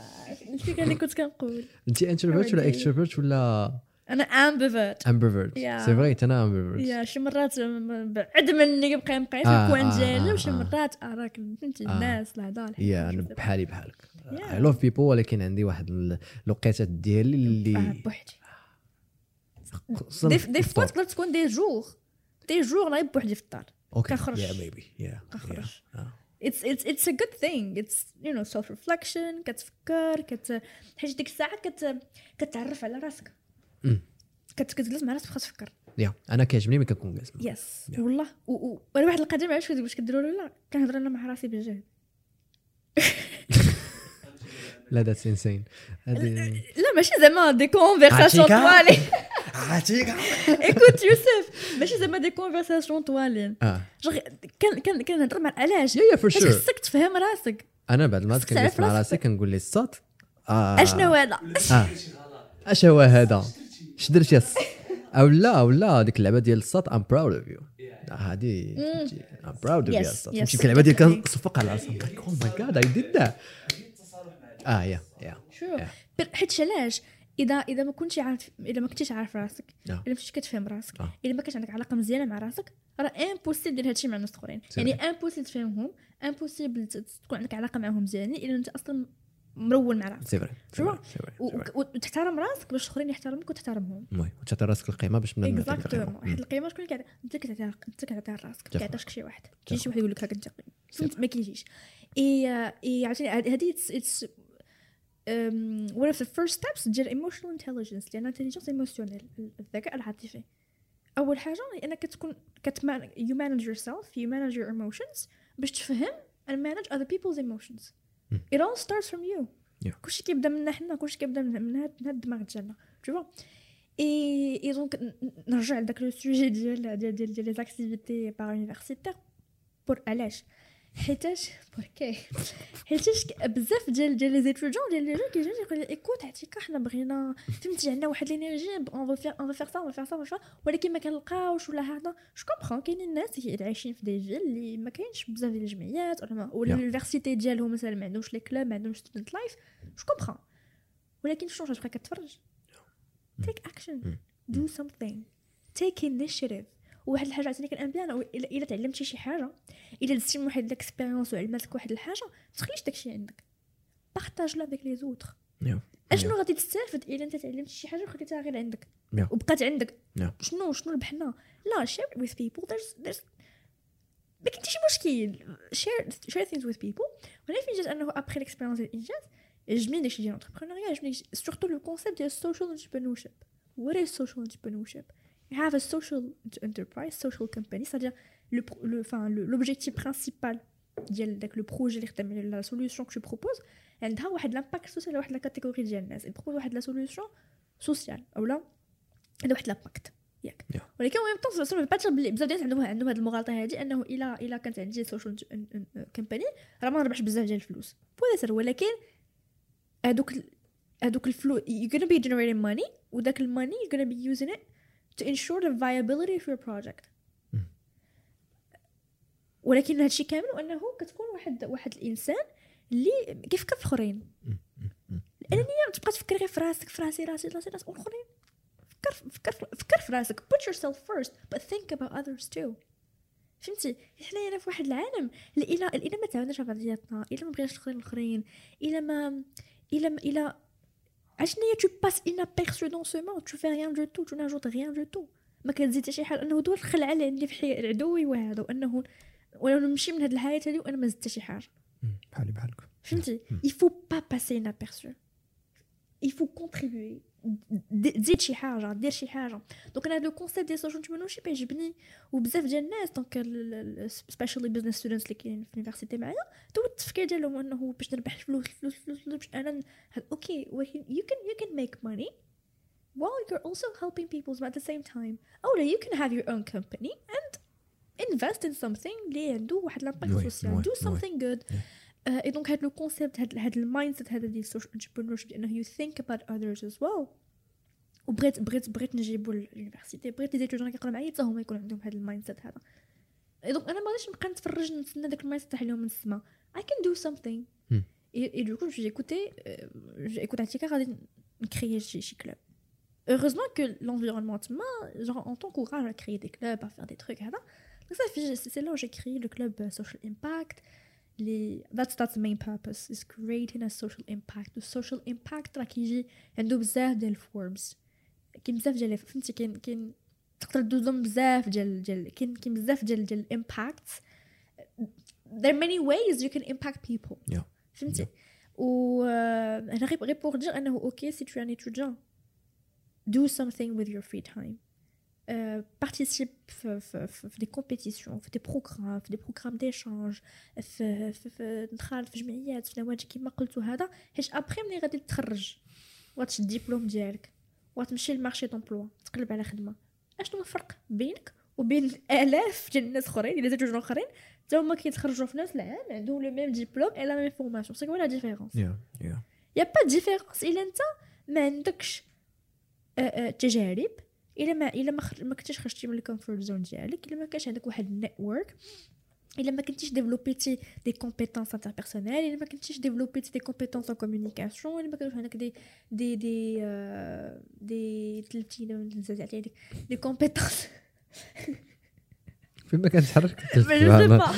الفكرة اللي كنت كنقول. انت انتروفيرت ولا. اكستروفيرت ولا أنا امبيفيرت Yeah. سي فري أنا امبيفيرت يا شي مرات بعد مني كيبقى يبقى في آه، الكوان آه، ديالي آه، وشي آه. مرات آه راك فهمتي آه. الناس الهضره يا أنا بحالي بحالك. I love people ولكن عندي واحد ال- الوقيتات ديالي اللي بوحدي. خصوصاً des fois. تقدر تكون des jours des jours là بوحدي في الدار. okay. yeah maybe yeah كنخرج. آه. it's it's it's a good thing. It's you know self reflection كتفكر كت حيت ديك الساعة كت كتعرف على راسك. كتجلس مع راسك تفكر yeah أنا كيعجبني ملي كنكون جالس yes. والله. وأنا واحد القضية ما عرفتش واش كديروا؟ ولا لا كنهضر أنا مع راسي بالجهد [LAUGHS] لا ذاتس انسين لا ماشي زعما دي كونفرساسيون؟ طوالي عاتيك ايكوت يوسف ماشي زعما دي كونفرساسيون آه جوغ كان كان كنهضر مع علاش يا فور شور خصك تفهم راسك أنا بعد ما كنجلس مع. راسي كنقول لي الصوت اشنو هذا اش هو هذا اش درت يا الص- أو لا أو لا ديك اللعبه ديال الصوت ام براود اوف يو هادي I'm proud of you تمشي في اللعبه ديال. كنصفق على راسي oh my God I did that آه yeah yeah شو حيت علاش؟ اذا إذا ما كنتش عارف إذا ما كنتيش عارف راسك Yeah. إذا ما كنتيش كتفهم راسك آه. إذا ما كانش عندك علاقة مزيانة مع راسك راه impossible دير هادشي مع الناس الاخرين يعني impossible تفهمهم impossible تكون عندك علاقة معهم مزيانين إلا أنت أصلا مرول مع راسك. c'est vrai شو وتحترم راسك باش الآخرين يحترموك وتحترمهم. المهم وتعطي راسك القيمة باش من exactement واحد القيمة شكون اللي كيعطي؟ أنت كتعطيها أنت كتعطيها لراسك Definitely. كيعطيهاش شي واحد. كاين شي واحد يقول لك هاك أنت ما كيجيش إي إي عرفتي هذه one of the first steps ديال emotional intelligence لأن intelligence émotionnelle الذكاء العاطفي. أول حاجة هي إنك كتكون كتمان you manage yourself you manage your emotions باش تفهم and manage other people's emotions. Mm. it all starts from you. Yeah. كلشي كيبدا منا حنا كلشي كيبدا من من هاد الدماغ ديالنا. Tu vois et et donc نرجع لداك le sujet ديال ديال ديال ديال les activités para-universitaires pour علاش؟ حيتاش pourquoi حيتاش بزاف ديال ديال les étudiants ديال les jeunes كيجيو يقول لي écoute عرفتي حنا بغينا فهمتي عندنا واحد l'énergie on veut faire on veut faire ça on veut faire ça ولكن ما كنلقاوش ولا هذا. je comprends كاينين الناس اللي عايشين في des villes اللي ما كاينش بزاف ديال الجمعيات ولا ولا. ال université ديالهم مثلا ما عندهمش les clubs ما عندهمش student life je comprends ولكن شنو غتبقى كتفرج؟ take action do something. take initiative. وواحد الحاجة عاوتاني كنامن بها الا إلا تعلمتي شي حاجة إلا دزتي من واحد ال expérience وعلمتك واحد الحاجة ما تخليش داكشي عندك. partage-la avec les autres أشنو غادي تستافد إلا أنت تعلمتي شي حاجة وخليتها غير عندك. وبقات عندك. شنو شنو ربحنا لا with people. There's there's ما كاين شي مشكل. Share share things with people. وأنا في جات أنه après l'expérience ديال الانجاز عجبني داكشي ديال ال entrepreneuriat عجبني surtout le concept ديال ال social entrepreneurship. What is social entrepreneurship you have a social enterprise social company c'est-à-dire le le enfin le- l'objectif principal ديال داك le projet اللي خدام على la solution qu'on propose عندها واحد l'impact social على واحد la catégorie ديال الناس propose واحد la solution sociale اولا عندها واحد l'impact ياك. ولكن même temps سا با تشوف بلي بزاف ديال عندهم عندهم هذه المغالطه هذه انه الا الا كانت عندي social company راه ما نربحش بزاف ديال الفلوس sûr ولكن ال- هذوك الفلوس you're gonna be generating money وذاك ال money you're gonna be using it to ensure the viability of your project. ولكن هادشي كامل وأنه كتكون واحد واحد الإنسان اللي كيفكر في الاخرين الانانيه تبقى تفكر غير في راسك في راسي راسي راسي راسي والاخرين فكر فكر فكر في راسك. Put yourself first but think about others too. فهمتي؟ حنايا في واحد العالم الا إلا ما تعاوناش مع بعضياتنا إلا ما بغيناش الآخرين الآخرين إلا ما إلا ما إلا tu passes inaperçu dans ce monde. Tu fais rien du tout. Tu n'ajoutes rien du tout. ما كتزيد حتى شي حاجة انه دول الخلعه اللي عندي في حي... عدوي وهذا وانه وأنا نمشي من هذه الحياة هذه وأنا ما زدت حتى شي حاجة بحالي بحالك فهمتي il faut pas passer inaperçu. Il faut contribuer. د- تزيد شي حاجة دير شي حاجة donc أنا هذا le concept ديال social entrepreneurship يعجبني وبزاف ديال الناس donc specially business students اللي كاينين في ال université معايا tous التفكير ديالهم انه باش نربح فلوس فلوس فلوس, فلوس باش أنا ن- هاد- okay ولكن you can you can make money while you're also helping people at the same time أو لا you can have your own company and invest in something اللي عنده واحد l'impact oui، social oui، do oui. something good آه، et donc هاد le concept هاد هاد ال mindset هذا ديال ال social entrepreneurship انه you think about others as well. وبغيت بغيت بغيت نجيبو لل université بغيت les étudiants كيقراو معايا حتى هما يكون عندهم هاد ال mindset هذا et donc أنا ما غاديش نبقى نتفرج نتسنى داك ال mindset تاع اليوم من السما I can do something. Hmm. et, et du coup j'ai écouté euh, j'ai écouté عاتكة غادي ن créer شي شي club heureusement que l'environnement تما genre on t'encourage à créer des clubs à faire des trucs هذا donc ça fait c'est là où j'ai créé le club euh, social impact. les that's that's the main purpose is creating a social impact the social impact راه كيجي عنده بزاف ديال الفورمز كاين بزاف ديال فهمتي كاين كاين تقدر دوزهم بزاف ديال ديال كاين كاين بزاف ديال ديال الامباكت there are many ways you can impact people Yeah. فهمتي و آه، انا غير غير بور دير انه اوكي سي tu es un étudiant do something with your free time Euh, participe في, في, في, في des compétitions في des programmes في des programmes d'échange في, في, في ندخل في جمعيات في نوادي كما قلت هذا حيت ابخي ملي غادي تخرج وغتشد الدبلوم ديالك وغتمشي لل marché d'emploi تقلب على خدمه اشنو الفرق بينك وبين الاف ديال الناس اخرين اللي زادوا اخرين حتى هما كيتخرجوا في نفس العام عندهم le même diplôme et la même formation c'est quoi la différence y a y a يا با ديفيرونس الا انت ما عندكش آه، آه، تجارب إلا ما إلا ما, خر... ما كنتيش خرجتي من الكومفورت زون ديالك إلا ما كانش عندك واحد النيتورك إلا ما كنتيش ديفلوبيتي دي كومبيتونس انتربيرسونيل إلا ما كنتيش ديفلوبيتي دي كومبيتونس ان كومونيكاسيون إلا ما كانش عندك دي دي دي آه، دي تلتينا نزلت عليك دي كومبيتونس فين ما كنتحرك [LAUGHS] je sais pas. [LAUGHS]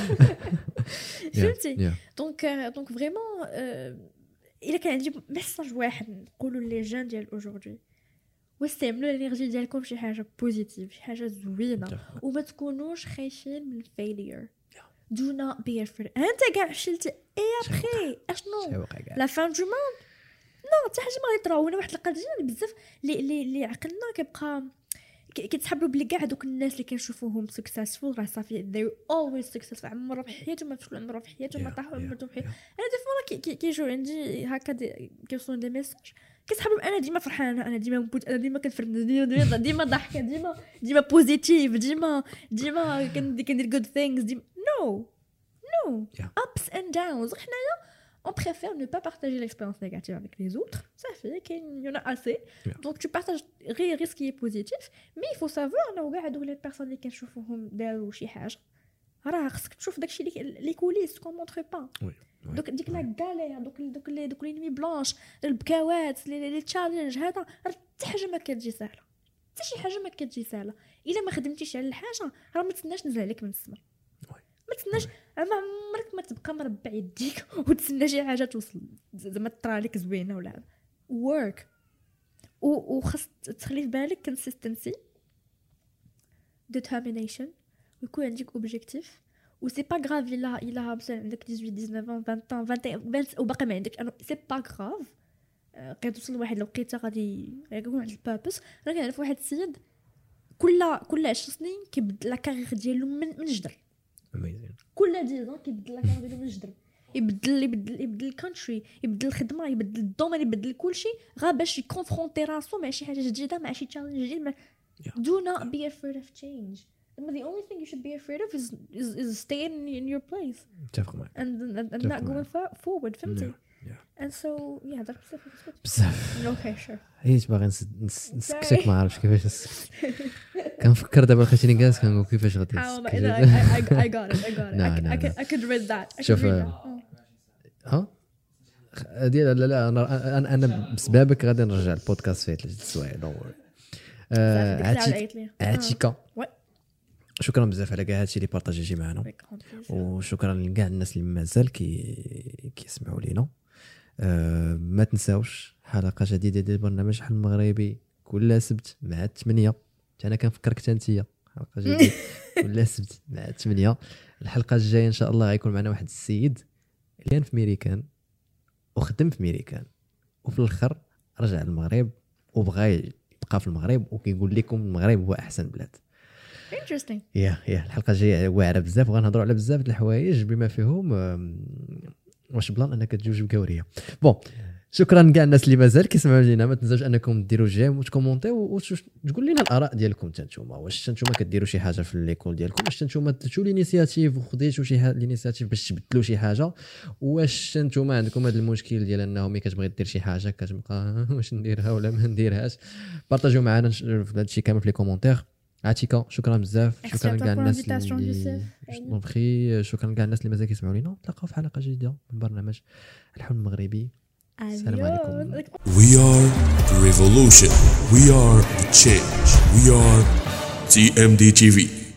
Yeah, فهمتي؟ yeah. donc donc vraiment إلا كان عندي message واحد نقولوا les jeunes ديال aujourd'hui واستعملوا ال energy ديالكم شي حاجة positive شي حاجة زوينة. وما تكونوش خايفين من failure do not be afraid. أنت كاع فشلتي. اي أبخي. أشنو؟ la fin du monde non حتى حاجة ما غادي طرا وأنا واحد القضية بزاف. اللي اللي اللي عقلنا كيبقى كيتحبوا بلي كاع دوك الناس اللي كنشوفوهم successful راه صافي they always successful. عمرهم في حياتهم ما فشلوا. عمرهم في حياتهم ما طاحوا. عمرهم في حياتهم. أنا des fois كي- كي- كيجيو عندي هكا كيوصلوا des messages كيسحبوا أنا ديما فرحانه أنا ديما مبوت أنا ديما كنفرح ديما ديما, ديما ضحكه ديما ديما positive ديما ديما كندير كندير good things ديما no no Yeah. ups and downs. حنايا on préfère ne pas partager l'expérience négative avec les autres. Ça fait qu'il y en a assez. Yeah. donc tu partages غير غير ce qui est positif mais il faut savoir انه كاع هادوك les personnes اللي كنشوفوهم داروا شي حاجة راه دوك ديك la galère دوك دوك لي دوك les nuits blanches البكاوات les les challenges هذا حتى حاجة ما كتجي سهلة. حتى شي حاجة ما كتجي سهلة. إلا ما خدمتيش على الحاجة راه ما تسناش نزل عليك من السما. ما تسناش ما عمرك ما تبقى مربع يديك [LAUGHS] وتسنى شي حاجة توصل زعما طرا لك زوينة ولا هذا. Work. و- وخص تخلي في بالك consistency determination ويكون عندك objectif و c'est pas grave الا الا مثلا عندك 18 19 20 21 20 وباقي ما عندك c'est pas grave قد توصل لواحد الوقيته غادي يكون واحد البابس أنا كنعرف واحد السيد كل كل 10 سنين كيبدل la carrière ديالو من من جدر. كل 10 كيبدل la carrière ديالو من جدر يبدل يبدل يبدل ال country يبدل الخدمه يبدل ال domaine يبدل كلشي غير باش ي confronter راسو مع شي حاجة جديده مع شي challenge جديد not be afraid of change. But the only thing you should be afraid of is is, is staying in your place متفق معك and and, and not Definitely. going for, forward فهمتي Yeah, and so yeah that's بزاف okay sure حيت باغي نس- نس- نسكتك ما عرفتش كيفاش نسكت كنفكر دابا لقيتيني جالس كنقول كيفاش غادي نسكت. I, got it I got it I, could, I, could, read that شوف، read آه، that oh. ها هادي لا لا أنا أنا أنا بسببك غادي نرجع البودكاست فيه ثلاث السوايع دونت وري. عاتيكا. شكرا بزاف على كاع هادشي اللي بارطاجيتي معنا. وشكرا لكاع الناس اللي مازال كي كيسمعوا لينا. أه ما تنساوش حلقة جديدة ديال برنامج حل المغربي كل سبت مع الثمانية أنا كنفكرك حتى أنت حلقة جديدة. [LAUGHS] كل سبت مع الثمانية الحلقة الجاية إن شاء الله غيكون معنا واحد السيد. اللي كان في ميريكان وخدم في ميريكان وفي الآخر رجع للمغرب. وبغى يبقى في المغرب. وكيقول لكم المغرب هو أحسن بلاد. Interesting. يا يا الحلقة الجاية واعرة بزاف وغنهضروا على بزاف الحوايج بما فيهم واش plan أنك تجوج بكوريه bon شكرا كاع الناس اللي مازال كيسمعوا لينا ما تنساوش أنكم ديروا j'aime وتكومونتيو وتقول لنا الآراء ديالكم حتى نتوما. واش نتوما كديروا شي حاجة في l'école ديالكم؟ واش نتوما درتوا l'initiative وخديتوا شي حاجة l'initiative باش تبدلوا شي حاجة؟ واش نتوما عندكم هذا المشكل ديال إنه ملي كتبغي دير شي حاجة كتبقى [LAUGHS] واش نديرها ولا ما نديرهاش؟ بارطاجيو معنا هذا الشيء كامل في les commentaires. عاتيكا شكرا بزاف شكرا à toi كاع pour الناس اللي. donc شكرا كاع الناس اللي مازال كيسمعوا لينا نتلاقاو في حلقة جديدة من برنامج الحلم المغربي السلام عليكم. We are the revolution. We are the change. We are TMD TV.